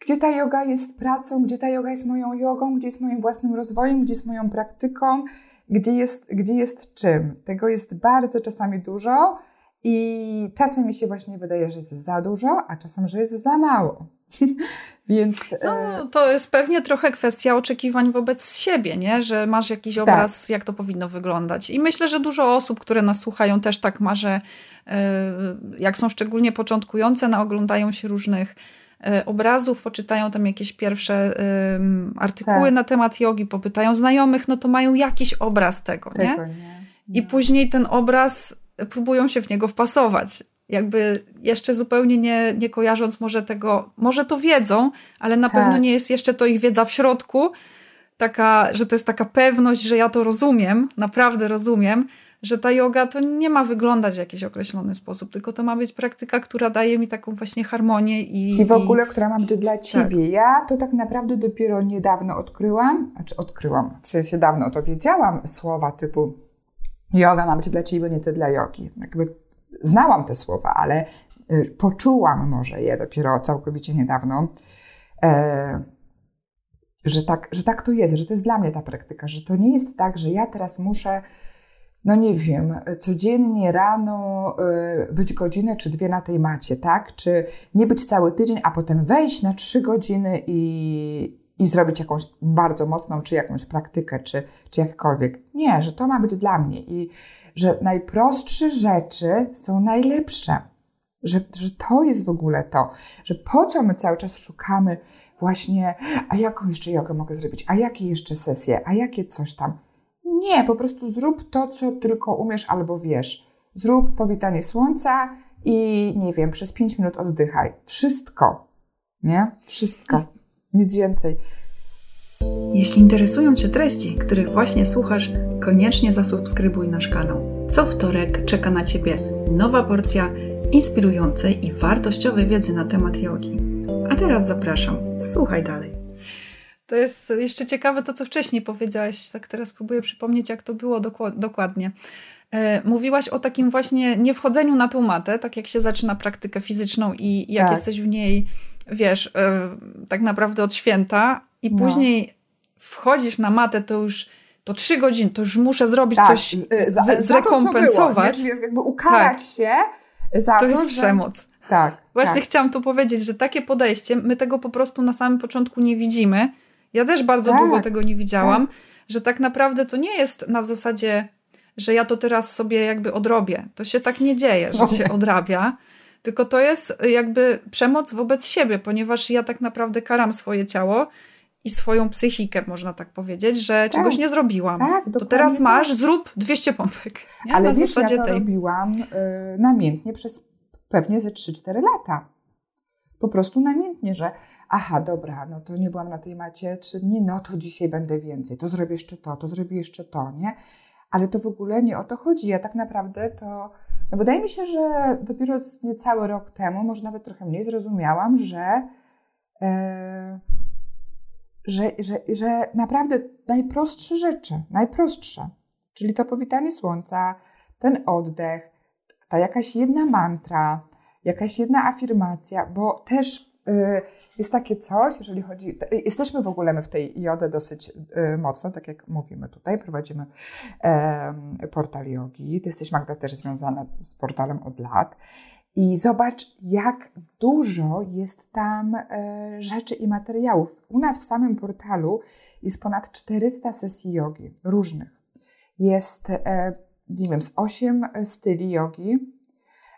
gdzie ta yoga jest pracą, gdzie ta yoga jest moją jogą, gdzie jest moim własnym rozwojem, gdzie jest moją praktyką, gdzie jest, gdzie jest czym. Tego jest bardzo czasami dużo i czasem mi się właśnie wydaje, że jest za dużo, a czasem, że jest za mało. Więc. No, e, to jest pewnie trochę kwestia oczekiwań wobec siebie, nie? Że masz jakiś tak. obraz, tak. jak to powinno wyglądać. I myślę, że dużo osób, które nas słuchają, też tak ma, że e, jak są szczególnie początkujące, naoglądają się różnych obrazów, poczytają tam jakieś pierwsze um, artykuły tak. na temat jogi, popytają znajomych, no to mają jakiś obraz tego, tego nie? nie? I później ten obraz próbują się w niego wpasować. jakby jeszcze zupełnie nie, nie kojarząc może tego, może to wiedzą, ale na tak. pewno nie jest jeszcze to ich wiedza w środku, taka, że to jest taka pewność, że ja to rozumiem, naprawdę rozumiem, że ta yoga to nie ma wyglądać w jakiś określony sposób, tylko to ma być praktyka, która daje mi taką właśnie harmonię i... I w ogóle, i... która ma być dla ciebie. Tak. Ja to tak naprawdę dopiero niedawno odkryłam, znaczy odkryłam, w sensie dawno to wiedziałam, słowa typu yoga ma być dla ciebie, nie ty dla jogi. Jakby znałam te słowa, ale y, poczułam może je dopiero całkowicie niedawno. E, że tak, że tak to jest, że to jest dla mnie ta praktyka, że to nie jest tak, że ja teraz muszę no nie wiem, codziennie rano y, być godzinę czy dwie na tej macie, tak? Czy nie być cały tydzień, a potem wejść na trzy godziny i, i zrobić jakąś bardzo mocną, czy jakąś praktykę, czy, czy jakkolwiek. Nie, że to ma być dla mnie i że najprostsze rzeczy są najlepsze. Że, że to jest w ogóle to, że po co my cały czas szukamy właśnie, a jaką jeszcze jogę mogę zrobić, a jakie jeszcze sesje, a jakie coś tam. Nie, po prostu zrób to, co tylko umiesz albo wiesz. Zrób powitanie słońca i nie wiem, przez 5 minut oddychaj. Wszystko. Nie? Wszystko. Nic więcej. Jeśli interesują Cię treści, których właśnie słuchasz, koniecznie zasubskrybuj nasz kanał. Co wtorek czeka na Ciebie nowa porcja inspirującej i wartościowej wiedzy na temat jogi. A teraz zapraszam, słuchaj dalej. To jest jeszcze ciekawe to, co wcześniej powiedziałaś. Tak teraz próbuję przypomnieć, jak to było dokładnie. E, mówiłaś o takim właśnie nie wchodzeniu na tą matę, tak jak się zaczyna praktykę fizyczną i jak tak. jesteś w niej, wiesz, e, tak naprawdę od święta i no. później wchodzisz na matę, to już to trzy godziny, to już muszę zrobić tak, coś, zrekompensować. To, było, jakby ukarać tak. się za to. To jest że... przemoc. Tak. Właśnie tak. chciałam tu powiedzieć, że takie podejście, my tego po prostu na samym początku nie widzimy, ja też bardzo tak, długo tego nie widziałam, tak. że tak naprawdę to nie jest na zasadzie, że ja to teraz sobie jakby odrobię. To się tak nie dzieje, że się odrabia. Tylko to jest jakby przemoc wobec siebie, ponieważ ja tak naprawdę karam swoje ciało i swoją psychikę, można tak powiedzieć, że tak, czegoś nie zrobiłam. Tak, to teraz masz, tak. zrób 200 pompek. Nie? Ale na wiesz, zasadzie ja to tej. robiłam y, namiętnie przez pewnie ze 3-4 lata. Po prostu namiętnie, że aha, dobra, no to nie byłam na tej macie trzy dni, no to dzisiaj będę więcej, to zrobię jeszcze to, to zrobię jeszcze to, nie? Ale to w ogóle nie o to chodzi. Ja tak naprawdę to, no wydaje mi się, że dopiero niecały rok temu, może nawet trochę mniej, zrozumiałam, że, e, że, że, że naprawdę najprostsze rzeczy, najprostsze, czyli to powitanie słońca, ten oddech, ta jakaś jedna mantra, jakaś jedna afirmacja, bo też y, jest takie coś, jeżeli chodzi. Jesteśmy w ogóle my w tej jodze dosyć y, mocno, tak jak mówimy tutaj, prowadzimy portal jogi. Ty jesteś, Magda, też związana z portalem od lat. I zobacz, jak dużo jest tam e, rzeczy i materiałów. U nas w samym portalu jest ponad 400 sesji jogi różnych. Jest, e, nie wiem, z 8 styli jogi,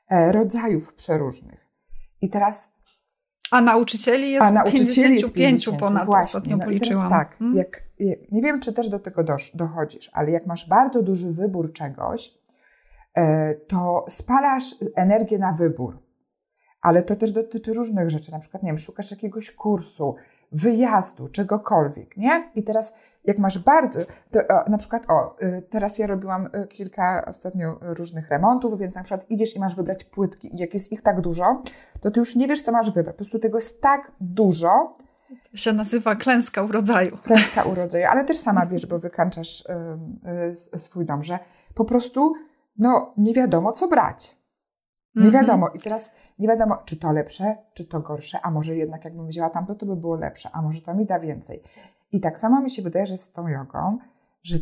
e, rodzajów przeróżnych. I teraz a nauczycieli jest, A nauczycieli 55 jest 50, ponad, właśnie, ostatnio no policzyłam. tak, hmm? jak, nie wiem, czy też do tego dochodzisz, ale jak masz bardzo duży wybór czegoś, e, to spalasz energię na wybór. Ale to też dotyczy różnych rzeczy, na przykład, nie wiem, szukasz jakiegoś kursu, wyjazdu, czegokolwiek, nie? I teraz, jak masz bardzo, to, o, na przykład, o, y, teraz ja robiłam y, kilka ostatnio różnych remontów, więc na przykład idziesz i masz wybrać płytki i jak jest ich tak dużo, to ty już nie wiesz, co masz wybrać. Po prostu tego jest tak dużo. Się nazywa klęska urodzaju. Klęska urodzaju, ale też sama wiesz, bo wykańczasz y, y, swój dom, że po prostu, no, nie wiadomo, co brać. Nie mm -hmm. wiadomo. I teraz nie wiadomo, czy to lepsze, czy to gorsze, a może jednak jakbym wzięła tamto, to by było lepsze, a może to mi da więcej. I tak samo mi się wydaje, że z tą jogą, że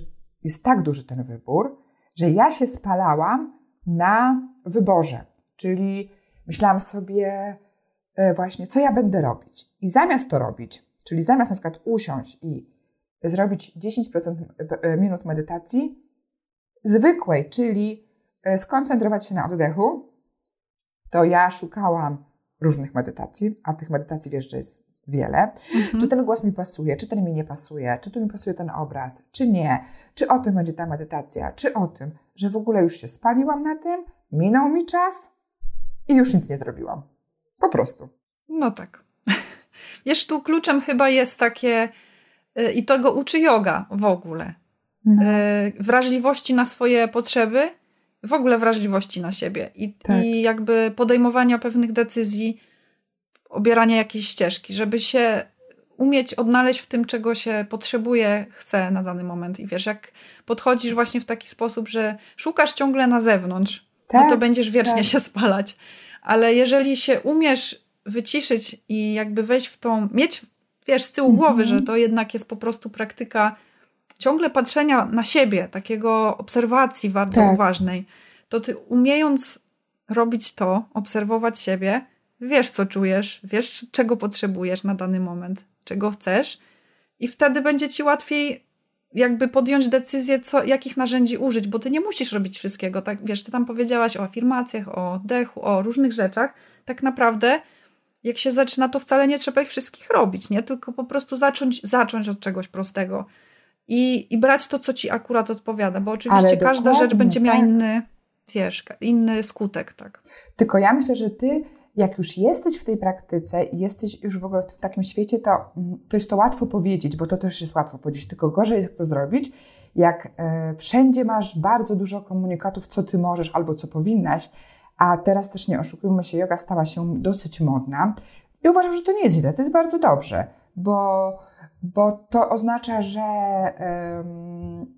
jest tak duży ten wybór, że ja się spalałam na wyborze. Czyli myślałam sobie e, właśnie, co ja będę robić. I zamiast to robić, czyli zamiast na przykład usiąść i zrobić 10% e, minut medytacji, zwykłej, czyli e, skoncentrować się na oddechu, to ja szukałam różnych medytacji, a tych medytacji wiesz, że jest wiele. Mhm. Czy ten głos mi pasuje, czy ten mi nie pasuje, czy tu mi pasuje ten obraz, czy nie, czy o tym będzie ta medytacja, czy o tym, że w ogóle już się spaliłam na tym, minął mi czas i już nic nie zrobiłam. Po prostu. No tak. Wiesz, tu kluczem chyba jest takie, y, i to go uczy yoga w ogóle. No. Y, wrażliwości na swoje potrzeby, w ogóle wrażliwości na siebie i, tak. i jakby podejmowania pewnych decyzji, obierania jakiejś ścieżki, żeby się umieć odnaleźć w tym, czego się potrzebuje, chce na dany moment. I wiesz, jak podchodzisz właśnie w taki sposób, że szukasz ciągle na zewnątrz, tak, no to tak, będziesz wiecznie tak. się spalać. Ale jeżeli się umiesz wyciszyć i jakby wejść w tą, mieć, wiesz, z tyłu głowy, że to jednak jest po prostu praktyka ciągle patrzenia na siebie, takiego obserwacji bardzo tak. uważnej, to ty umiejąc robić to, obserwować siebie, wiesz, co czujesz, wiesz, czego potrzebujesz na dany moment, czego chcesz, i wtedy będzie ci łatwiej jakby podjąć decyzję, co, jakich narzędzi użyć, bo ty nie musisz robić wszystkiego. Tak, wiesz, ty tam powiedziałaś o afirmacjach, o oddechu, o różnych rzeczach. Tak naprawdę, jak się zaczyna, to wcale nie trzeba ich wszystkich robić, nie? Tylko po prostu zacząć, zacząć od czegoś prostego. I, i brać to, co ci akurat odpowiada, bo oczywiście każda rzecz będzie miała tak. inny, wiesz, inny skutek, tak. Tylko ja myślę, że ty jak już jesteś w tej praktyce i jesteś już w ogóle w takim świecie, to, mm, to jest to łatwo powiedzieć, bo to też jest łatwo powiedzieć, tylko gorzej jest to zrobić, jak e, wszędzie masz bardzo dużo komunikatów, co ty możesz albo co powinnaś, a teraz też nie oszukujmy się, yoga stała się dosyć modna i uważam, że to nie jest źle, to jest bardzo dobrze, bo, bo to oznacza, że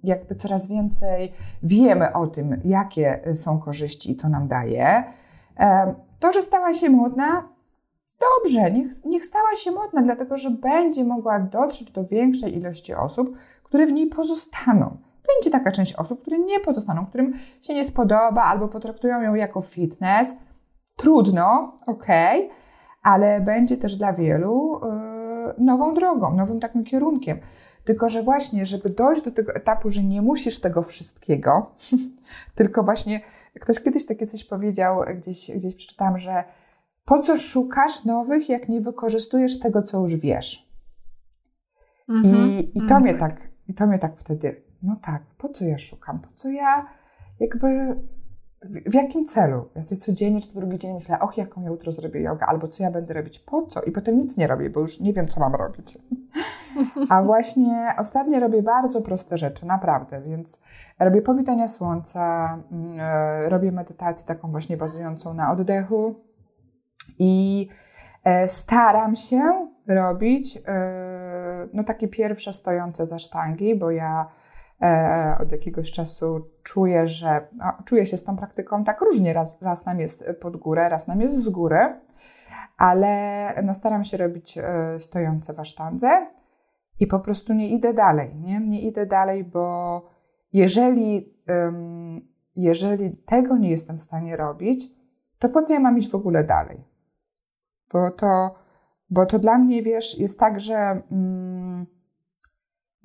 jakby coraz więcej wiemy o tym, jakie są korzyści i co nam daje. To, że stała się modna, dobrze, niech, niech stała się modna, dlatego że będzie mogła dotrzeć do większej ilości osób, które w niej pozostaną. Będzie taka część osób, które nie pozostaną, którym się nie spodoba albo potraktują ją jako fitness. Trudno, okay, ale będzie też dla wielu yy, nową drogą, nowym takim kierunkiem. Tylko, że właśnie, żeby dojść do tego etapu, że nie musisz tego wszystkiego, tylko właśnie ktoś kiedyś takie coś powiedział, gdzieś, gdzieś przeczytałam, że po co szukasz nowych, jak nie wykorzystujesz tego, co już wiesz. -hmm. I, i, to mm, mnie tak, I to mnie tak wtedy, no tak, po co ja szukam? Po co ja jakby w, jakim celu? Ja sobie codziennie czy co drugi dzień myślę, och, jaką ja jutro zrobię yoga, albo co ja będę robić, po co? I potem nic nie robię, bo już nie wiem, co mam robić. A właśnie ostatnio robię bardzo proste rzeczy, naprawdę, więc robię powitania słońca, mm, e, robię medytację taką właśnie bazującą na oddechu i e, staram się robić e, no takie pierwsze stojące zasztangi, bo ja od jakiegoś czasu czuję, że no, czuję się z tą praktyką tak różnie. Raz, raz nam jest pod górę, raz nam jest z góry, ale no, staram się robić stojące w asztandze i po prostu nie idę dalej, nie? Nie idę dalej, bo jeżeli, jeżeli tego nie jestem w stanie robić, to po co ja mam iść w ogóle dalej? Bo to, bo to dla mnie, wiesz, jest tak, że um,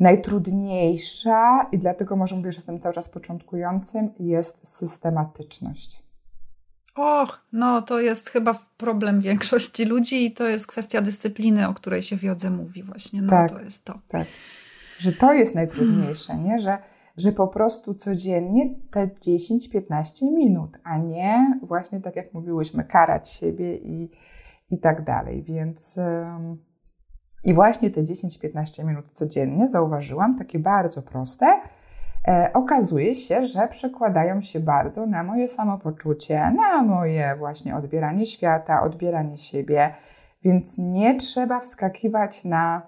najtrudniejsza i dlatego może mówię, że jestem cały czas początkującym, jest systematyczność. Och, no to jest chyba problem większości ludzi i to jest kwestia dyscypliny, o której się w jodze mówi właśnie. No tak, to jest to. Tak. Że to jest najtrudniejsze, nie? Że, że po prostu codziennie te 10-15 minut, a nie właśnie tak jak mówiłyśmy, karać siebie i, i tak dalej. Więc ym, i właśnie te 10-15 minut codziennie zauważyłam, takie bardzo proste, e, okazuje się, że przekładają się bardzo na moje samopoczucie, na moje właśnie odbieranie świata, odbieranie siebie, więc nie trzeba wskakiwać na,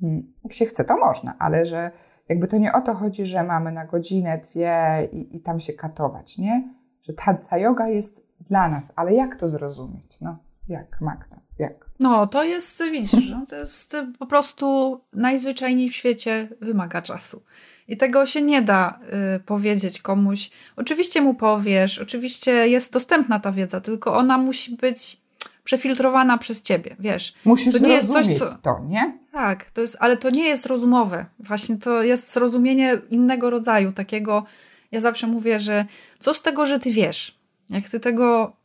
hmm, jak się chce, to można, ale że jakby to nie o to chodzi, że mamy na godzinę, dwie i, i tam się katować, nie? Że ta, ta jest dla nas, ale jak to zrozumieć? No, jak, Magda, jak? No, to jest, widzisz, no, to jest po prostu najzwyczajniej w świecie wymaga czasu. I tego się nie da y, powiedzieć komuś. Oczywiście mu powiesz, oczywiście jest dostępna ta wiedza, tylko ona musi być przefiltrowana przez ciebie, wiesz. Musisz to nie jest coś, co... to, nie? Tak, to jest, ale to nie jest rozumowe. Właśnie to jest zrozumienie innego rodzaju, takiego, ja zawsze mówię, że co z tego, że ty wiesz? Jak ty tego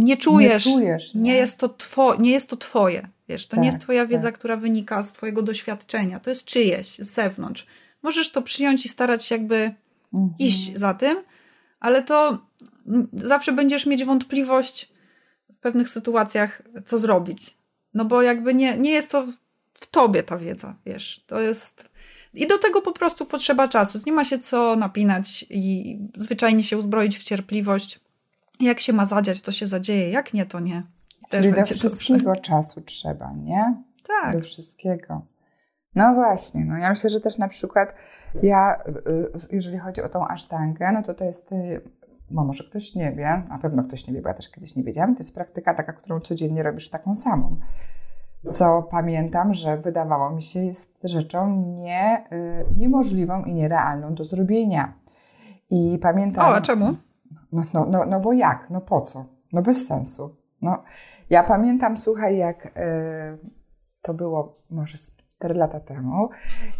nie czujesz, nie, czujesz, nie? nie jest, to two, nie jest to twoje, wiesz, to tak, nie jest twoja wiedza, tak. która wynika z twojego doświadczenia, to jest czyjeś, z zewnątrz. Możesz to przyjąć i starać się jakby mhm. iść za tym, ale to zawsze będziesz mieć wątpliwość w pewnych sytuacjach, co zrobić. No bo jakby nie, nie jest to w tobie ta wiedza, wiesz. To jest. I do tego po prostu potrzeba czasu. Nie ma się co napinać i zwyczajnie się uzbroić w cierpliwość. Jak się ma zadziać, to się zadzieje. Jak nie, to nie. Też Czyli do wszystkiego dobrze. czasu trzeba, nie? Tak. Do wszystkiego. No właśnie, no ja myślę, że też na przykład ja, y, y, jeżeli chodzi o tą asztangę, no to to jest, y, bo może ktoś nie wie, na pewno ktoś nie wie, bo ja też kiedyś nie wiedziałam, to jest praktyka taka, którą codziennie robisz taką samą. Co pamiętam, że wydawało mi się jest rzeczą nie, niemożliwą i nierealną do zrobienia. I pamiętam... O, a czemu? No, no, no, no bo jak? No po co? No bez sensu. No, ja pamiętam, słuchaj, jak y, to było może 4 lata temu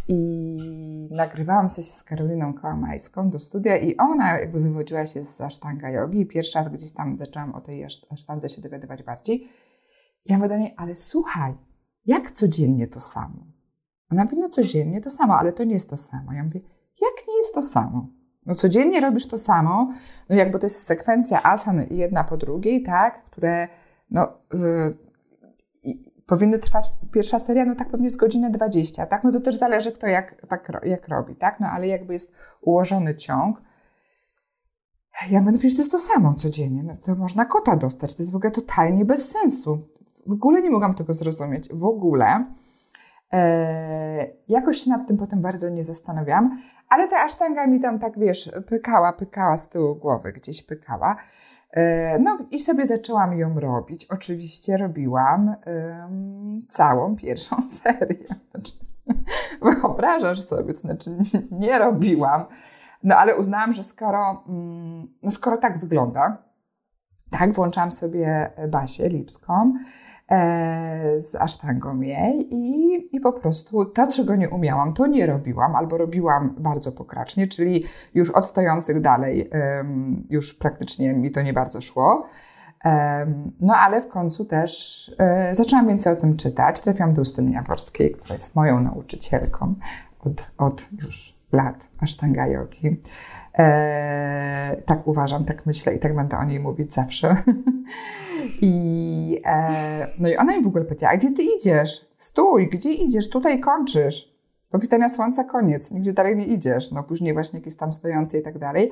i nagrywałam sesję z Karoliną Kołamajską do studia i ona jakby wywodziła się z asztanga jogi i pierwszy raz gdzieś tam zaczęłam o tej asztandze się dowiadywać bardziej. Ja mówię do niej, ale słuchaj, jak codziennie to samo? Ona mówi, no codziennie to samo, ale to nie jest to samo. Ja mówię, jak nie jest to samo? No codziennie robisz to samo, no jakby to jest sekwencja asan jedna po drugiej, tak, które no, powinny trwać, pierwsza seria, no tak pewnie z godziny 20, tak? No to też zależy kto jak, tak, jak robi, tak? No ale jakby jest ułożony ciąg. Ja mówię, no przecież to jest to samo codziennie, no to można kota dostać, to jest w ogóle totalnie bez sensu. W ogóle nie mogłam tego zrozumieć, w ogóle. Eee, jakoś się nad tym potem bardzo nie zastanawiałam, ale ta asztanga mi tam tak, wiesz, pykała, pykała z tyłu głowy, gdzieś pykała. E, no i sobie zaczęłam ją robić. Oczywiście robiłam um, całą pierwszą serię. Znaczy, wyobrażasz sobie, to znaczy nie robiłam. No ale uznałam, że skoro, um, no skoro tak wygląda, tak, włączałam sobie Basię Lipską, z asztangą jej i, i po prostu to, czego nie umiałam, to nie robiłam albo robiłam bardzo pokracznie, czyli już od stojących dalej już praktycznie mi to nie bardzo szło. No ale w końcu też e, zaczęłam więcej o tym czytać. Trafiłam do Justyny Jaworskiej, która jest moją nauczycielką od, od już lat asztanga jogi. E, tak uważam, tak myślę i tak będę o niej mówić zawsze. I, e, no i ona mi w ogóle powiedziała, gdzie ty idziesz? Stój, gdzie idziesz? Tutaj kończysz. Powitania słońca, koniec. Nigdzie dalej nie idziesz. No później właśnie jakieś tam stojące i tak dalej.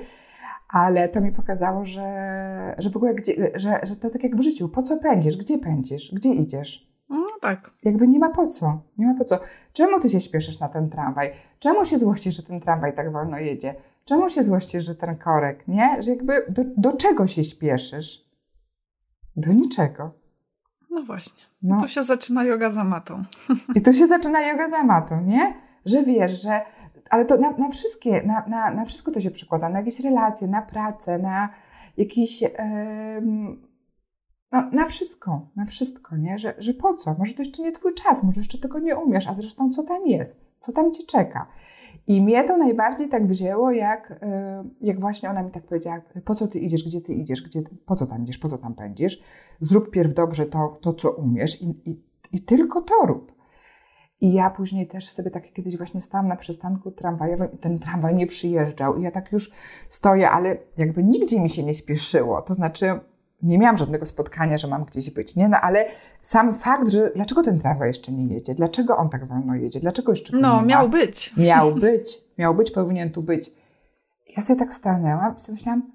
Ale to mi pokazało, że, że w ogóle, gdzie, że, że to tak jak w życiu. Po co pędzisz? Gdzie pędzisz? Gdzie idziesz? No tak. Jakby nie ma po co. Nie ma po co. Czemu ty się śpieszysz na ten tramwaj? Czemu się złościsz, że ten tramwaj tak wolno jedzie? Czemu się złościsz, że ten korek, nie? Że jakby do, do czego się śpieszysz? Do niczego. No właśnie. No. Tu się zaczyna yoga za matą. I tu się zaczyna yoga za matą, nie? Że wiesz, że... Ale to na, na wszystkie, na, na, na wszystko to się przekłada. Na jakieś relacje, na pracę, na jakieś... Yy, no, na wszystko, na wszystko, nie? Że, że po co? Może to jeszcze nie twój czas, może jeszcze tego nie umiesz, a zresztą co tam jest? Co tam cię czeka? I mnie to najbardziej tak wzięło, jak, e, jak właśnie ona mi tak powiedziała, po co ty idziesz, gdzie ty idziesz, gdzie, po co tam idziesz, po co tam pędzisz, zrób pierw dobrze to, to co umiesz i, i, i tylko to rób. I ja później też sobie tak kiedyś właśnie stałam na przystanku tramwajowym i ten tramwaj nie przyjeżdżał i ja tak już stoję, ale jakby nigdzie mi się nie spieszyło. To znaczy nie miałam żadnego spotkania, że mam gdzieś być, nie? No ale sam fakt, że dlaczego ten tramwaj jeszcze nie jedzie? Dlaczego on tak wolno jedzie? Dlaczego jeszcze No, miał być. Miał być. Miał być, powinien tu być. Ja sobie tak stanęłam i sobie myślałam,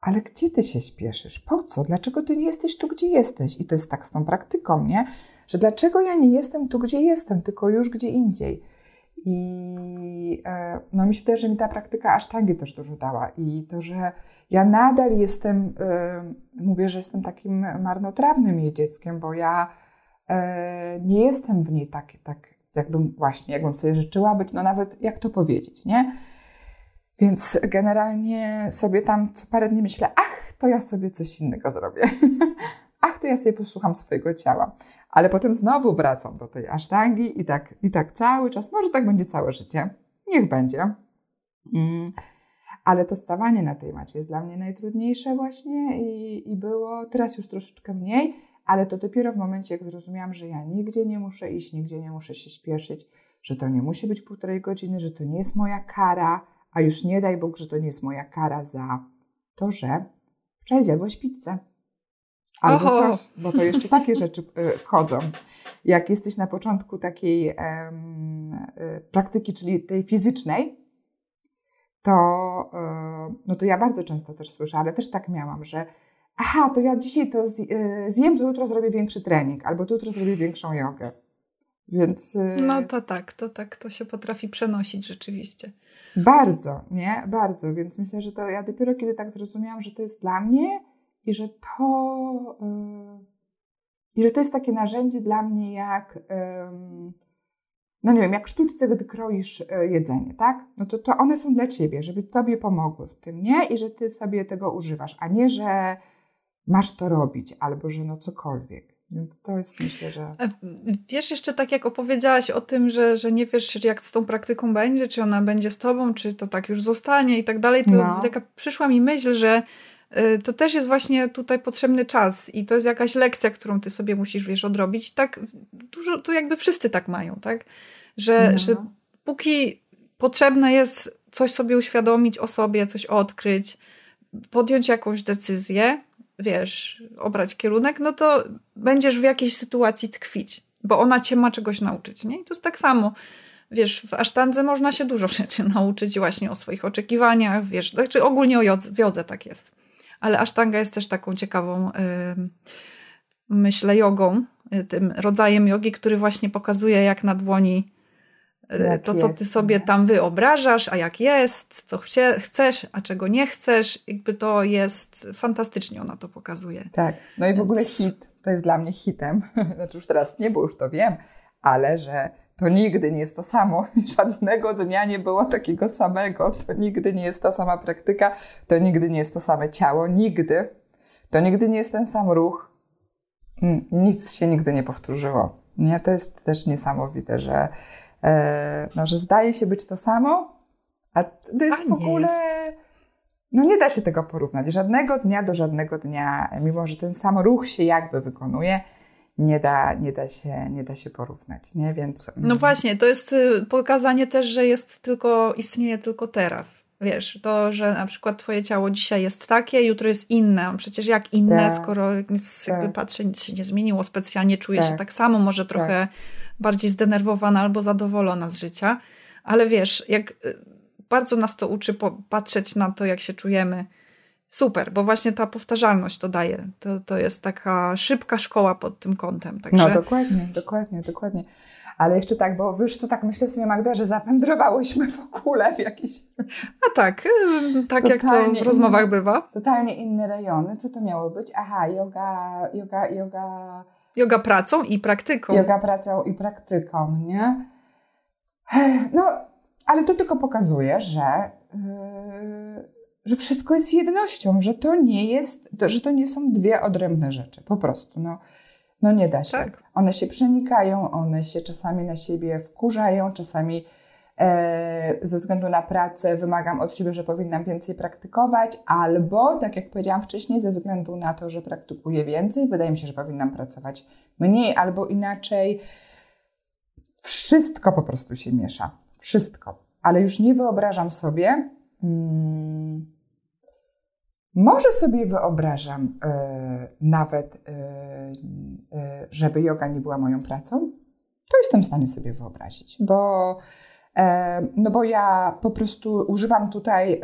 ale gdzie ty się śpieszysz? Po co? Dlaczego ty nie jesteś tu, gdzie jesteś? I to jest tak z tą praktyką, nie? Że dlaczego ja nie jestem tu, gdzie jestem, tylko już gdzie indziej? I e, no mi się wydaje, że mi ta praktyka asztangi też dużo dała. I to, że ja nadal jestem, e, mówię, że jestem takim marnotrawnym jej dzieckiem, bo ja e, nie jestem w niej tak, tak jakbym właśnie, jakbym sobie życzyła być, no nawet jak to powiedzieć, nie? Więc generalnie sobie tam co parę dni myślę, ach, to ja sobie coś innego zrobię. ach, to ja sobie posłucham swojego ciała ale potem znowu wracam do tej asztangi i tak, i tak cały czas, może tak będzie całe życie, niech będzie. Mm. Ale to stawanie na tej macie jest dla mnie najtrudniejsze właśnie i, i było, teraz już troszeczkę mniej, ale to dopiero w momencie, jak zrozumiałam, że ja nigdzie nie muszę iść, nigdzie nie muszę się śpieszyć, że to nie musi być półtorej godziny, że to nie jest moja kara, a już nie daj Bóg, że to nie jest moja kara za to, że wczoraj zjadłaś pizzę. Albo Oho. coś, bo to jeszcze takie rzeczy e, wchodzą. Jak jesteś na początku takiej um, praktyki, czyli tej fizycznej, to, um, no to ja bardzo często też słyszę, ale też tak miałam, że aha, to ja dzisiaj to zjem, to jutro zrobię większy trening, albo to jutro zrobię większą jogę. Więc. No to tak, to tak, to się potrafi przenosić rzeczywiście. Bardzo, nie? Bardzo. Więc myślę, że to ja dopiero kiedy tak zrozumiałam, że to jest dla mnie i że to. Yy, I że to jest takie narzędzie dla mnie, jak. No nie wiem, jak sztuczce, gdy kroisz yy, jedzenie, tak? No to, to one są dla ciebie, żeby tobie pomogły w tym, nie? I że ty sobie tego używasz, a nie, że masz to robić albo że no cokolwiek. Więc to jest myślę, że. Wiesz, jeszcze tak jak opowiedziałaś o tym, że, że nie wiesz, jak z tą praktyką będzie, czy ona będzie z tobą, czy to tak już zostanie i tak dalej, to no. taka przyszła mi myśl, że y, to też jest właśnie tutaj potrzebny czas i to jest jakaś lekcja, którą ty sobie musisz, wiesz, odrobić. I tak dużo, to jakby wszyscy tak mają, tak? Że, no. że póki potrzebne jest coś sobie uświadomić o sobie, coś odkryć, podjąć jakąś decyzję, wiesz, obrać kierunek, no to będziesz w jakiejś sytuacji tkwić, bo ona cię ma czegoś nauczyć, nie? I to jest tak samo. Wiesz, w asztandze można się dużo rzeczy nauczyć właśnie o swoich oczekiwaniach, wiesz, znaczy ogólnie o jodze, w jodze tak jest. Ale asztanga jest też taką ciekawą, myślę, jogą, yy, tym rodzajem jogi, który właśnie pokazuje, jak na dłoni jak to, co ty sobie nie? tam wyobrażasz, a jak jest, co chcie, chcesz, a czego nie chcesz, jakby to jest fantastycznie ona to pokazuje. Tak, no i w ogóle hit, to jest dla mnie hitem, znaczy już teraz nie, bo już to wiem, ale że to nigdy nie jest to samo. Żadnego dnia nie było takiego samego. To nigdy nie jest ta sama praktyka, to nigdy nie jest to same ciało, nigdy. To nigdy nie jest ten sam ruch. Mm, nic się nigdy nie powtórzyło. Nie, to jest też niesamowite, że E, no, że zdaje się być to samo, a to jest a w ogóle. Jest. No nie da się tego porównać. Żadnego dnia do żadnego dnia, mimo że ten sam ruch się jakby wykonuje, nie da, nie da, się, nie da się porównać, nie? Więc... No właśnie, to jest y, pokazanie też, że jest tylko, istnieje tylko teraz. Wiesz, to, że na przykład twoje ciało dzisiaj jest takie, jutro jest inne. Przecież jak inne, tak, skoro nic, tak. jakby patrzę, nic się nie zmieniło specjalnie, czuję tak. się tak samo, może trochę tak. bardziej zdenerwowana albo zadowolona z życia. Ale wiesz, jak y, bardzo nas to uczy patrzeć na to, jak się czujemy. Super, bo właśnie ta powtarzalność to daje. To, to jest taka szybka szkoła pod tym kątem. Także... No dokładnie, dokładnie, dokładnie. Ale jeszcze tak, bo wiesz co, tak myślę sobie Magda, że zawędrowałyśmy w ogóle w jakieś... A tak, tak jak to w rozmowach inny, bywa. Totalnie inne rejony. Co to miało być? Aha, yoga, yoga, yoga... Yoga pracą i praktyką. Yoga pracą i praktyką, nie? No, ale to tylko pokazuje, że... Yy, że wszystko jest jednością, że to nie jest, że to nie są dwie odrębne rzeczy, po prostu. No, no nie da się. Tak. One się przenikają, one się czasami na siebie wkurzają, czasami e, ze względu na pracę wymagam od siebie, że powinnam więcej praktykować, albo, tak jak powiedziałam wcześniej, ze względu na to, że praktykuję więcej, wydaje mi się, że powinnam pracować mniej albo inaczej. Wszystko po prostu się miesza. Wszystko. Ale już nie wyobrażam sobie. Hmm, może sobie wyobrażam e, nawet, e, e, żeby yoga nie była moją pracą. To jestem w stanie sobie wyobrazić, bo, no bo ja po prostu używam tutaj,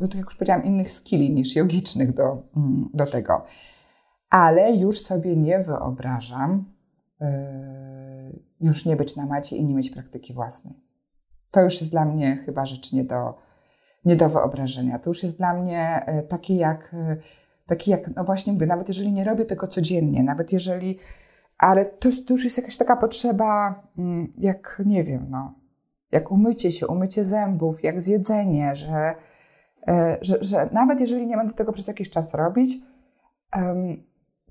no tak jak już powiedziałam, innych skilli niż jogicznych do, mm, do tego. Ale już sobie nie wyobrażam już nie być na macie i nie mieć praktyki własnej. To już jest dla mnie chyba rzecz nie do, nie do wyobrażenia. To już jest dla mnie e, takie jak, e, takie jak, no właśnie mówię, nawet jeżeli nie robię tego codziennie, nawet jeżeli, ale to, to już jest jakaś taka potrzeba, mm, jak nie wiem, no, jak umycie się, umycie zębów, jak zjedzenie, że, e, że, że nawet jeżeli nie będę tego przez jakiś czas robić,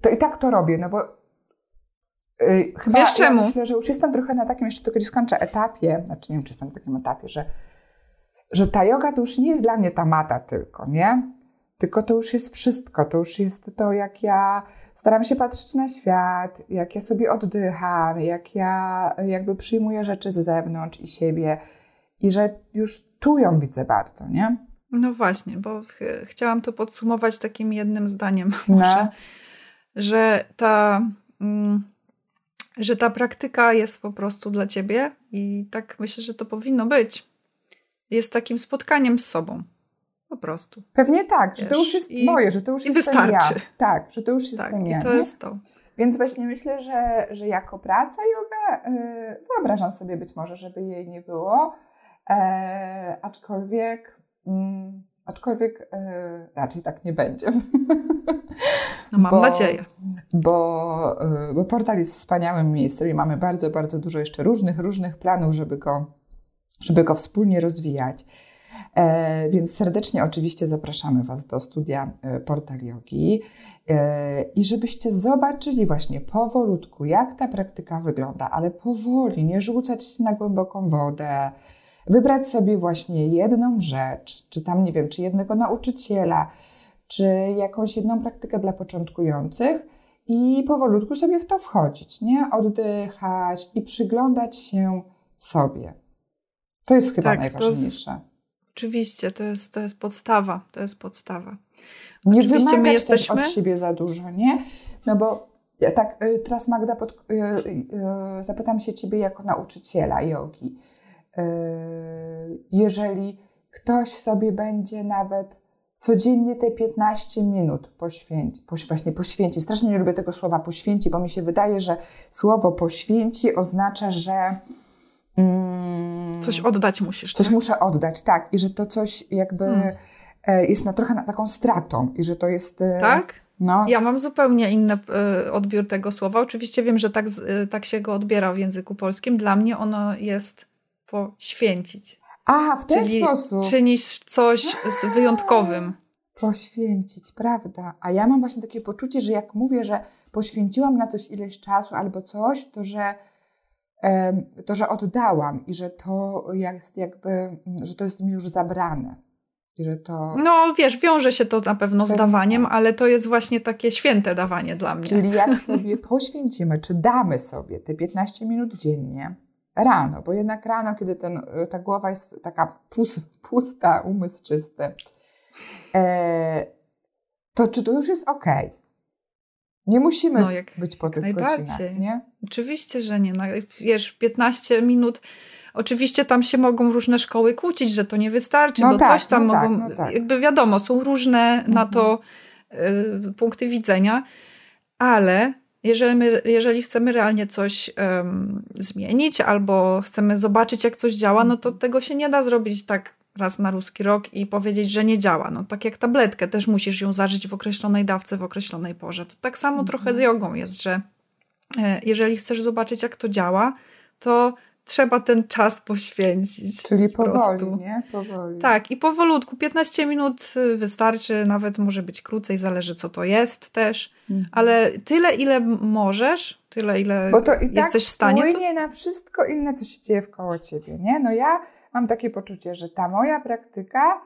to i tak to robię, no bo Chyba Wiesz czemu? Ja myślę, że już jestem trochę na takim, jeszcze tylko skończę, etapie, znaczy nie wiem, czy jestem na takim etapie, że że ta yoga to już nie jest dla mnie ta mata tylko, nie? Tylko to już jest wszystko, to już jest to, jak ja staram się patrzeć na świat, jak ja sobie oddycham, jak ja jakby przyjmuję rzeczy z zewnątrz i siebie. i że już tu ją widzę bardzo, nie? No właśnie, bo ch chciałam to podsumować takim jednym zdaniem no. może, że ta, mm, że ta praktyka jest po prostu dla ciebie i tak myślę, że to powinno być. Jest takim spotkaniem z sobą. Po prostu. Pewnie tak, Wiesz, że to już jest i, moje, że to już jest wystarczy. Ja. Tak, że to już jest tak, ja. I to jest to. Więc właśnie myślę, że, że jako praca yoga yy, wyobrażam sobie być może, żeby jej nie było, e, aczkolwiek, mm, aczkolwiek e, raczej tak nie będzie. No mam bo, nadzieję. Bo, e, bo portal jest wspaniałym miejscem i mamy bardzo, bardzo dużo jeszcze różnych, różnych planów, żeby go, żeby go wspólnie rozwijać. E, więc serdecznie oczywiście zapraszamy Was do studia e, Portal Yogi e, i żebyście zobaczyli właśnie powolutku, jak ta praktyka wygląda, ale powoli, nie rzucać się na głęboką wodę, wybrać sobie właśnie jedną rzecz, czy tam, nie wiem, czy jednego nauczyciela, czy jakąś jedną praktykę dla początkujących i powolutku sobie w to wchodzić, nie? Oddychać i przyglądać się sobie. To jest chyba tak, najważniejsze. Oczywiście, to jest, to jest podstawa. To jest podstawa. Nie Oczywiście my jesteśmy od siebie za dużo, nie? No bo ja tak y, teraz Magda pod, y, y, zapytam się ciebie jako nauczyciela jogi. Jeżeli ktoś sobie będzie nawet codziennie te 15 minut poświęci, poś, właśnie poświęci. Strasznie nie lubię tego słowa poświęci, bo mi się wydaje, że słowo poświęci oznacza, że coś oddać musisz. Coś tak? muszę oddać, tak. I że to coś jakby hmm. E, jest na trochę na taką stratą i że to jest. E, tak? No. Ja mam zupełnie inny e, odbiór tego słowa. Oczywiście wiem, że tak, tak się go odbiera w języku polskim. Dla mnie ono jest poświęcić. Aha, w ten Czyli sposób. Czynisz coś z wyjątkowym. Poświęcić, prawda. A ja mam właśnie takie poczucie, że jak mówię, że poświęciłam na coś ileś czasu albo coś, to że to, że oddałam i że to jest jakby, że to jest mi już zabrane. I że to... No wiesz, wiąże się to na pewno z dawaniem, ale to jest właśnie takie święte dawanie dla mnie. Czyli jak sobie poświęcimy, czy damy sobie te 15 minut dziennie, rano, bo jednak rano, kiedy ten, ta głowa jest taka pusta, umysł czysty, e, to czy to już jest ok? Nie musimy no, jak, być po tych najbardziej. godzinach, nie? Oczywiście, że nie. No, wiesz, 15 minut Oczywiście tam się mogą różne szkoły kłócić, że to nie wystarczy, no bo tak, coś tam no mogą. Tak, no tak. Jakby wiadomo, są różne mhm. na to y, punkty widzenia, ale jeżeli, my, jeżeli chcemy realnie coś um, zmienić albo chcemy zobaczyć, jak coś działa, no to tego się nie da zrobić tak raz na ruski rok i powiedzieć, że nie działa. No tak jak tabletkę, też musisz ją zażyć w określonej dawce, w określonej porze. To tak samo mhm. trochę z jogą jest, że e, jeżeli chcesz zobaczyć, jak to działa, to trzeba ten czas poświęcić. Czyli powoli, nie? Powoli. Tak, i powolutku. 15 minut wystarczy, nawet może być krócej, zależy co to jest też, mhm. ale tyle, ile możesz, tyle, ile Bo to i jesteś tak w stanie. Wpłynie to... na wszystko inne, co się dzieje wkoło ciebie, nie? No ja mam takie poczucie, że ta moja praktyka,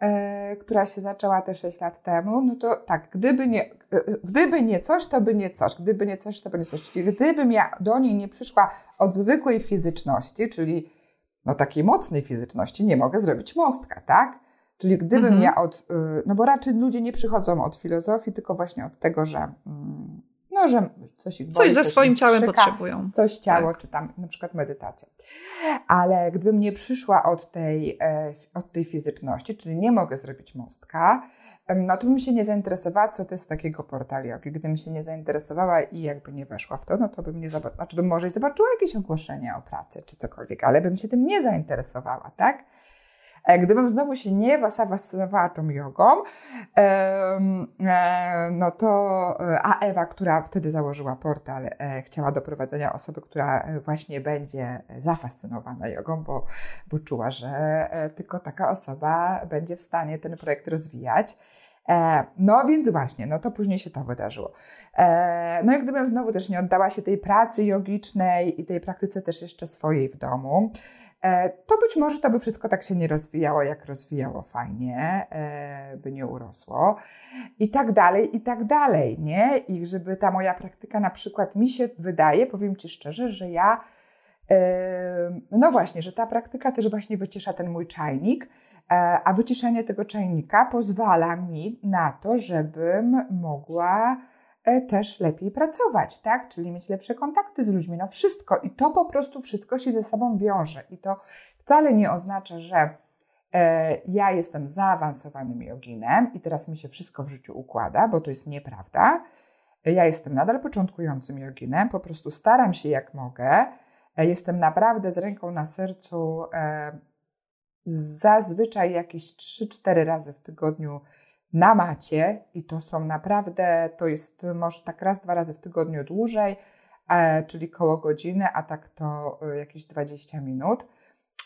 e, która się zaczęła te 6 lat temu, no to tak, gdyby nie, e, gdyby nie coś, to by nie coś, gdyby nie coś, to by nie coś. Czyli gdybym ja do niej nie przyszła od zwykłej fizyczności, czyli no takiej mocnej fizyczności, nie mogę zrobić mostka, tak? Czyli gdybym mhm. ja od, y, no bo raczej ludzie nie przychodzą od filozofii, tylko właśnie od tego, że mm, no, że coś ich boli, Coś ze coś swoim ciałem potrzebują. Coś ciało, tak. czy tam na przykład medytacja. Ale gdybym nie przyszła od tej, e, od tej fizyczności, czyli nie mogę zrobić mostka, no to bym się nie zainteresowała, co to jest takiego portal jogi. Gdybym się nie zainteresowała i jakby nie weszła w to, no to bym nie zobaczyła, znaczy bym może i zobaczyła jakieś ogłoszenie o pracy, czy cokolwiek, ale bym się tym nie zainteresowała, tak? E, gdybym znowu się nie fascynowała tą jogą, e, no to e, a Ewa, która wtedy założyła portal, chciała doprowadzenia osoby, która właśnie będzie zafascynowana jogą, bo, bo czuła, że tylko taka osoba będzie w stanie ten projekt rozwijać. No więc właśnie, no to później się to wydarzyło. No i gdybym znowu też nie oddała się tej pracy jogicznej i tej praktyce też jeszcze swojej w domu, to być może to by wszystko tak się nie rozwijało, jak rozwijało fajnie, e, by nie urosło i tak dalej, i tak dalej, nie? I żeby ta moja praktyka na przykład mi się wydaje, powiem Ci szczerze, że ja No właśnie, że ta praktyka też właśnie wycisza ten mój czajnik, e, a wyciszenie tego czajnika pozwala mi na to, żebym mogła e, też lepiej pracować, tak? Czyli mieć lepsze kontakty z ludźmi, no wszystko. I to po prostu wszystko się ze sobą wiąże. I to wcale nie oznacza, że e, ja jestem zaawansowanym joginem i teraz mi się wszystko w życiu układa, bo to jest nieprawda. Ja jestem nadal początkującym joginem, po prostu staram się jak mogę. E, jestem naprawdę z ręką na sercu e, zazwyczaj jakieś 3-4 razy w tygodniu na macie i to są naprawdę, to jest może tak raz, dwa razy w tygodniu dłużej, e, czyli koło godziny, a tak to jakieś 20 minut.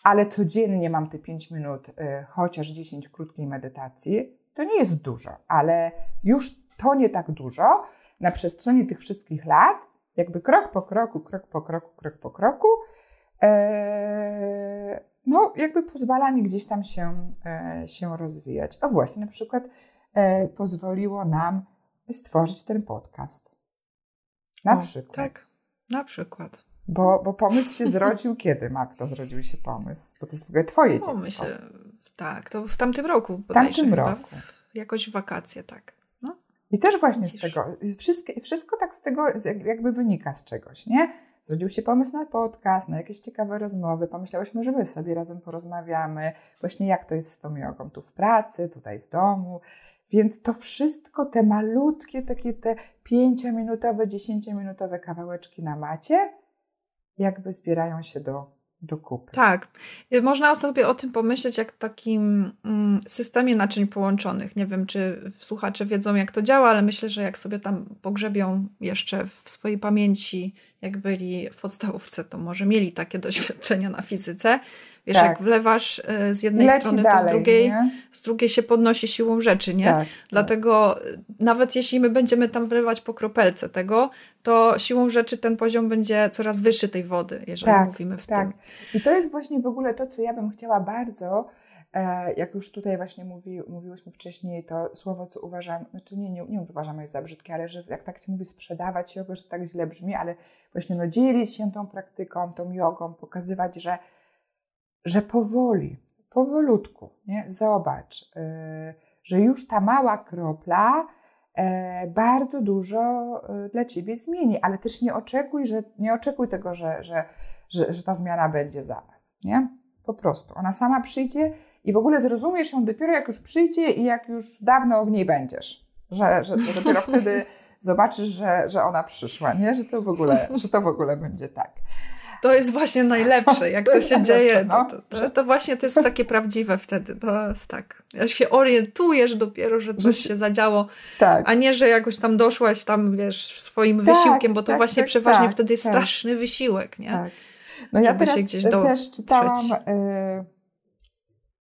Ale codziennie mam te 5 minut, chociaż 10 krótkiej medytacji. To nie jest dużo, ale już to nie tak dużo, na przestrzeni tych wszystkich lat, jakby krok po kroku, krok po kroku, krok po kroku, e, no jakby pozwala mi gdzieś tam się, e, się rozwijać. O właśnie, na przykład e, pozwoliło nam stworzyć ten podcast. Na o, przykład. Tak, na przykład. Bo, bo pomysł się zrodził kiedy, Magda, zrodził się pomysł? Bo to jest w ogóle twoje no, dziecko. Myślę, tak, to w tamtym roku. W tamtym roku. W, jakoś wakacje, tak. I też właśnie z tego, wszystko, wszystko tak z tego jakby wynika z czegoś, nie? Zrodził się pomysł na podcast, na jakieś ciekawe rozmowy. Pomyślałyśmy, że my sobie razem porozmawiamy, właśnie jak to jest z tą jogą, tu w pracy, tutaj w domu. Więc to wszystko, te malutkie, takie te pięciominutowe, dziesięciominutowe kawałeczki na macie, jakby zbierają się do do kupy. Tak. Można sobie o tym pomyśleć jak takim mm, systemie naczyń połączonych. Nie wiem, czy słuchacze wiedzą, jak to działa, ale myślę, że jak sobie tam pogrzebią jeszcze w swojej pamięci, jak byli w podstawówce, to może mieli takie doświadczenia na fizyce. Wiesz, tak. jak wlewasz y, z jednej strony, dalej, to z drugiej, z drugiej się podnosi siłą rzeczy, nie? Tak, Dlatego tak. nawet jeśli my będziemy tam wlewać po kropelce tego, to siłą rzeczy ten poziom będzie coraz wyższy tej wody, jeżeli tak, mówimy w tak. tym. I to jest właśnie w ogóle to, co ja bym chciała bardzo, e, jak już tutaj właśnie mówi, mówiłyśmy wcześniej, to słowo, co uważam, znaczy nie, nie, nie uważam jest za brzydkie, ale że jak tak się mówi sprzedawać jogę, że tak źle brzmi, ale właśnie no dzielić się tą praktyką, tą jogą, pokazywać, że że powoli, powolutku, nie? zobacz, yy, że już ta mała kropla yy, bardzo dużo yy, dla ciebie zmieni, ale też nie oczekuj, że, nie oczekuj tego, że, że, że, że ta zmiana będzie zaraz. Nie? Po prostu. Ona sama przyjdzie i w ogóle zrozumiesz ją dopiero jak już przyjdzie i jak już dawno w niej będziesz. Że, że to dopiero wtedy zobaczysz, że, że ona przyszła, nie? Że to w ogóle, że to w ogóle będzie tak. To jest właśnie najlepsze, jak to, to się dzieje, no. to, to, że to właśnie to jest takie prawdziwe wtedy. To jest tak. Jak się orientujesz dopiero, że coś się zadziało, tak. a nie, że jakoś tam doszłaś tam, wiesz, swoim tak, wysiłkiem, bo to tak, właśnie tak, przeważnie tak, wtedy jest tak. straszny wysiłek, nie? No ja teraz się gdzieś do... też czytałam, yy,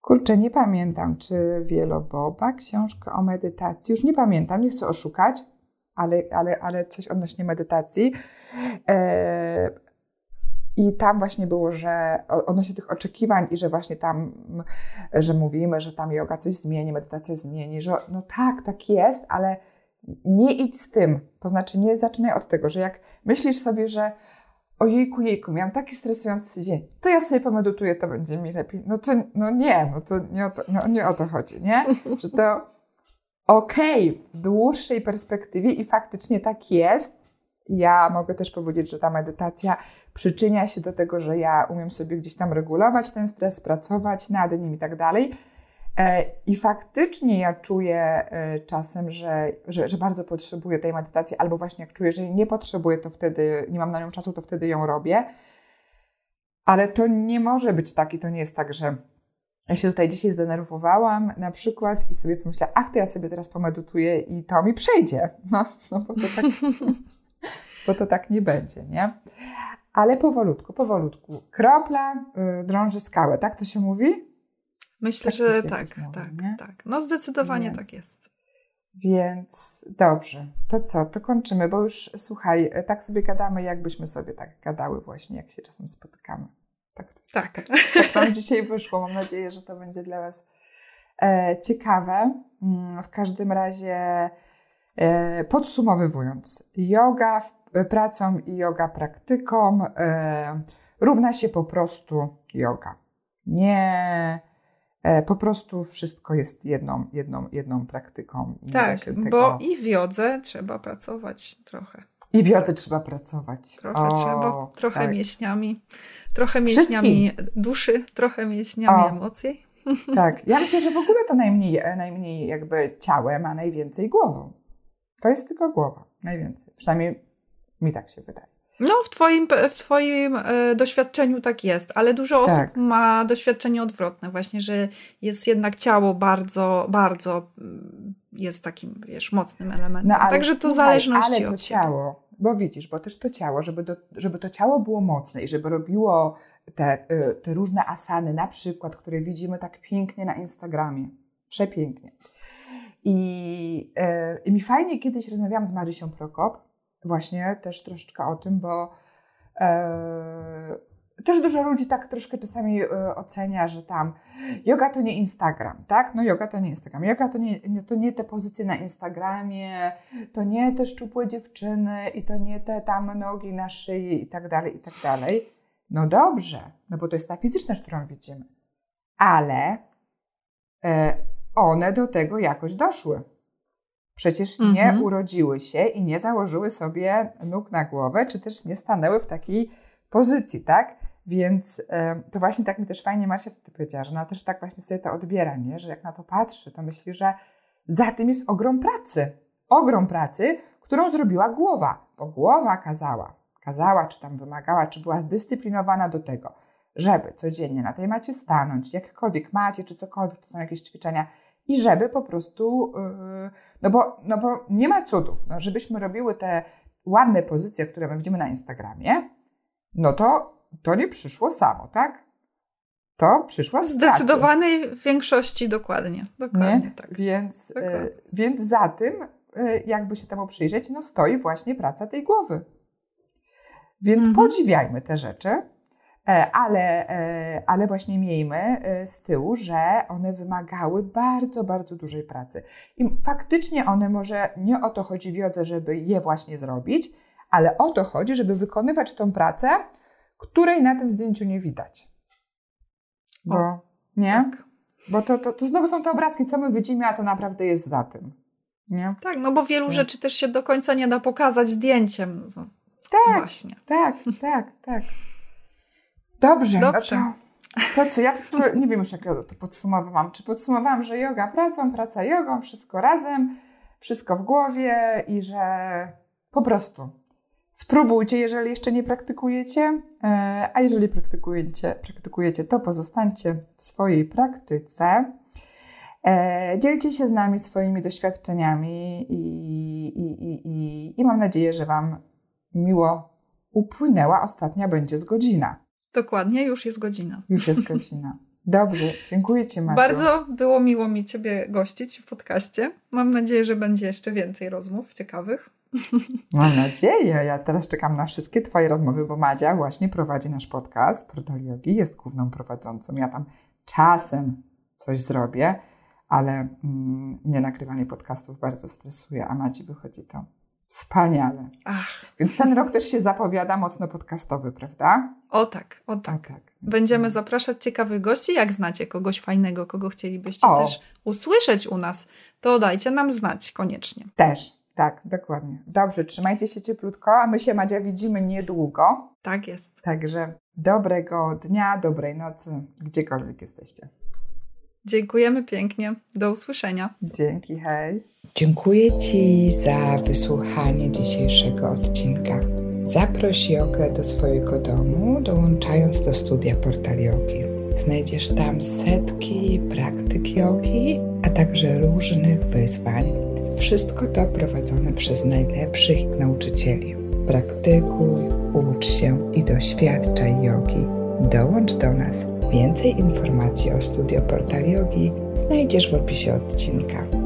kurczę, nie pamiętam, czy Wieloboba, książkę o medytacji, już nie pamiętam, nie chcę oszukać, ale, ale, ale coś odnośnie medytacji. Yy, i tam właśnie było, że odnośnie tych oczekiwań i że właśnie tam, że mówimy, że tam yoga coś zmieni, medytacja zmieni, że no tak, tak jest, ale nie idź z tym. To znaczy nie zaczynaj od tego, że jak myślisz sobie, że ojejku, jejku, miałam taki stresujący dzień, to ja sobie pomedytuję, to będzie mi lepiej. No to no nie, no to nie o to, no nie o to chodzi, nie? Że to okej, okay, w dłuższej perspektywie i faktycznie tak jest, ja mogę też powiedzieć, że ta medytacja przyczynia się do tego, że ja umiem sobie gdzieś tam regulować ten stres, pracować nad nim i tak dalej. E, I faktycznie ja czuję e, czasem, że, że, że, bardzo potrzebuję tej medytacji, albo właśnie jak czuję, że jej nie potrzebuję, to wtedy nie mam na nią czasu, to wtedy ją robię. Ale to nie może być tak i to nie jest tak, że ja się tutaj dzisiaj zdenerwowałam na przykład i sobie pomyślałam, ach, to ja sobie teraz pomedytuję i to mi przejdzie. No, no bo to tak bo to tak nie będzie, nie? Ale powolutku, powolutku. Kropla y, drąży skałę, tak to się mówi? Myślę, tak że tak, mówi, tak, nie? tak. No zdecydowanie więc, tak jest. Więc dobrze, to co, to kończymy, bo już słuchaj, tak sobie gadamy, jakbyśmy sobie tak gadały właśnie, jak się czasem spotykamy. Tak, tak. tak, tak nam dzisiaj wyszło. Mam nadzieję, że to będzie dla Was e, ciekawe. Mm, w każdym razie e, podsumowując, yoga w pracą i yoga praktyką, e, równa się po prostu yoga. Nie, e, po prostu wszystko jest jedną, jedną, jedną praktyką. tak, tego... bo i w jodze trzeba pracować trochę. I w jodze trzeba pracować. Trochę o, trzeba, trochę tak. mięśniami, trochę mięśniami duszy, trochę mięśniami o. emocji. Tak, ja myślę, że w ogóle to najmniej, najmniej jakby ciałem, a najwięcej głową. To jest tylko głowa, najwięcej. Przynajmniej mi tak się wydaje. No, w Twoim, w twoim e, doświadczeniu tak jest, ale dużo osób tak. ma doświadczenie odwrotne, właśnie, że jest jednak ciało bardzo, bardzo mm, jest takim, wiesz, mocnym elementem. No, Także to słuchaj, zależności ale to od ciało, bo widzisz, bo też to ciało, żeby, do, żeby to ciało było mocne i żeby robiło te, y, te różne asany, na przykład, które widzimy tak pięknie na Instagramie. Przepięknie. I, y, I mi fajnie kiedyś rozmawiałam z Marysią Prokop, właśnie też troszeczkę o tym, bo e, też dużo ludzi tak troszkę czasami e, ocenia, że tam yoga to nie Instagram, tak? No yoga to nie Instagram. Yoga to nie, to nie te pozycje na Instagramie, to nie te szczupłe dziewczyny i to nie te tam nogi na szyi i tak dalej, i tak dalej. No dobrze, no bo to jest ta fizyczność, którą widzimy. Ale e, one do tego jakoś doszły. Przecież nie mhm. urodziły się i nie założyły sobie nóg na głowę, czy też nie stanęły w takiej pozycji, tak? Więc e, to właśnie tak mi też fajnie Marcia wtedy powiedziała, że ona też tak właśnie sobie to odbiera, nie? że jak na to patrzy, to myśli, że za tym jest ogrom pracy. Ogrom pracy, którą zrobiła głowa, bo głowa kazała, kazała, czy tam wymagała, czy była zdyscyplinowana do tego, żeby codziennie na tej macie stanąć, jakkolwiek macie, czy cokolwiek, to są jakieś ćwiczenia, i żeby po prostu, yy, no bo, no bo nie ma cudów, no żebyśmy robiły te ładne pozycje, które my widzimy na Instagramie, no to to nie przyszło samo, tak? To przyszło z Zdecydowanej pracy. większości dokładnie. Dokładnie nie? tak. Więc, yy, dokładnie. więc za tym, yy, jakby się temu przyjrzeć, no stoi właśnie praca tej głowy. Więc mhm. podziwiajmy te rzeczy. E, ale, e, ale właśnie miejmy e, z tyłu, że one wymagały bardzo, bardzo dużej pracy. I faktycznie one może nie o to chodzi w jodze, żeby je właśnie zrobić, ale o to chodzi, żeby wykonywać tą pracę, której na tym zdjęciu nie widać. Bo, o, nie? Tak. Bo to, to, to znowu są te obrazki, co my widzimy, a co naprawdę jest za tym. Nie? Tak, no bo wielu nie. rzeczy też się do końca nie da pokazać zdjęciem. No, tak, właśnie. tak, tak, tak. Dobrze, Dobrze. No to, to co, ja to, nie wiem już jak to podsumowałam. Czy podsumowałam, że yoga pracą, praca jogą, wszystko razem, wszystko w głowie i że po prostu spróbujcie, jeżeli jeszcze nie praktykujecie, e, a jeżeli praktykujecie, praktykujecie to pozostańcie w swojej praktyce. E, dzielcie się z nami swoimi doświadczeniami i, i, i, i, i mam nadzieję, że Wam miło upłynęła. Ostatnia będzie z godzina. Dokładnie, już jest godzina. Już jest godzina. Dobrze, dziękuję Ci Maciu. Bardzo było miło mi Ciebie gościć w podcaście. Mam nadzieję, że będzie jeszcze więcej rozmów ciekawych. Mam nadzieję. Ja teraz czekam na wszystkie Twoje rozmowy, bo Madzia właśnie prowadzi nasz podcast Portal Yogi, jest główną prowadzącą. Ja tam czasem coś zrobię, ale mm, mnie nagrywanie podcastów bardzo stresuje, a Madzi wychodzi to Wspaniale. Ach. Więc ten rok też się zapowiada mocno podcastowy, prawda? O tak, o tak. O tak. Będziemy zapraszać ciekawych gości. Jak znacie kogoś fajnego, kogo chcielibyście o. też usłyszeć u nas, to dajcie nam znać koniecznie. Też, tak, dokładnie. Dobrze, trzymajcie się cieplutko, a my się, Madzia, widzimy niedługo. Tak jest. Także dobrego dnia, dobrej nocy, gdziekolwiek jesteście. Dziękujemy pięknie. Do usłyszenia. Dzięki, hej. Dziękuję Ci za wysłuchanie dzisiejszego odcinka. Zaproś jogę do swojego domu, dołączając do studia Portal Yogi. Znajdziesz tam setki praktyk jogi, a także różnych wyzwań. Wszystko to prowadzone przez najlepszych nauczycieli. Praktykuj, ucz się i doświadczaj jogi. Dołącz do nas. Więcej informacji o studio Portal Yogi znajdziesz w opisie odcinka.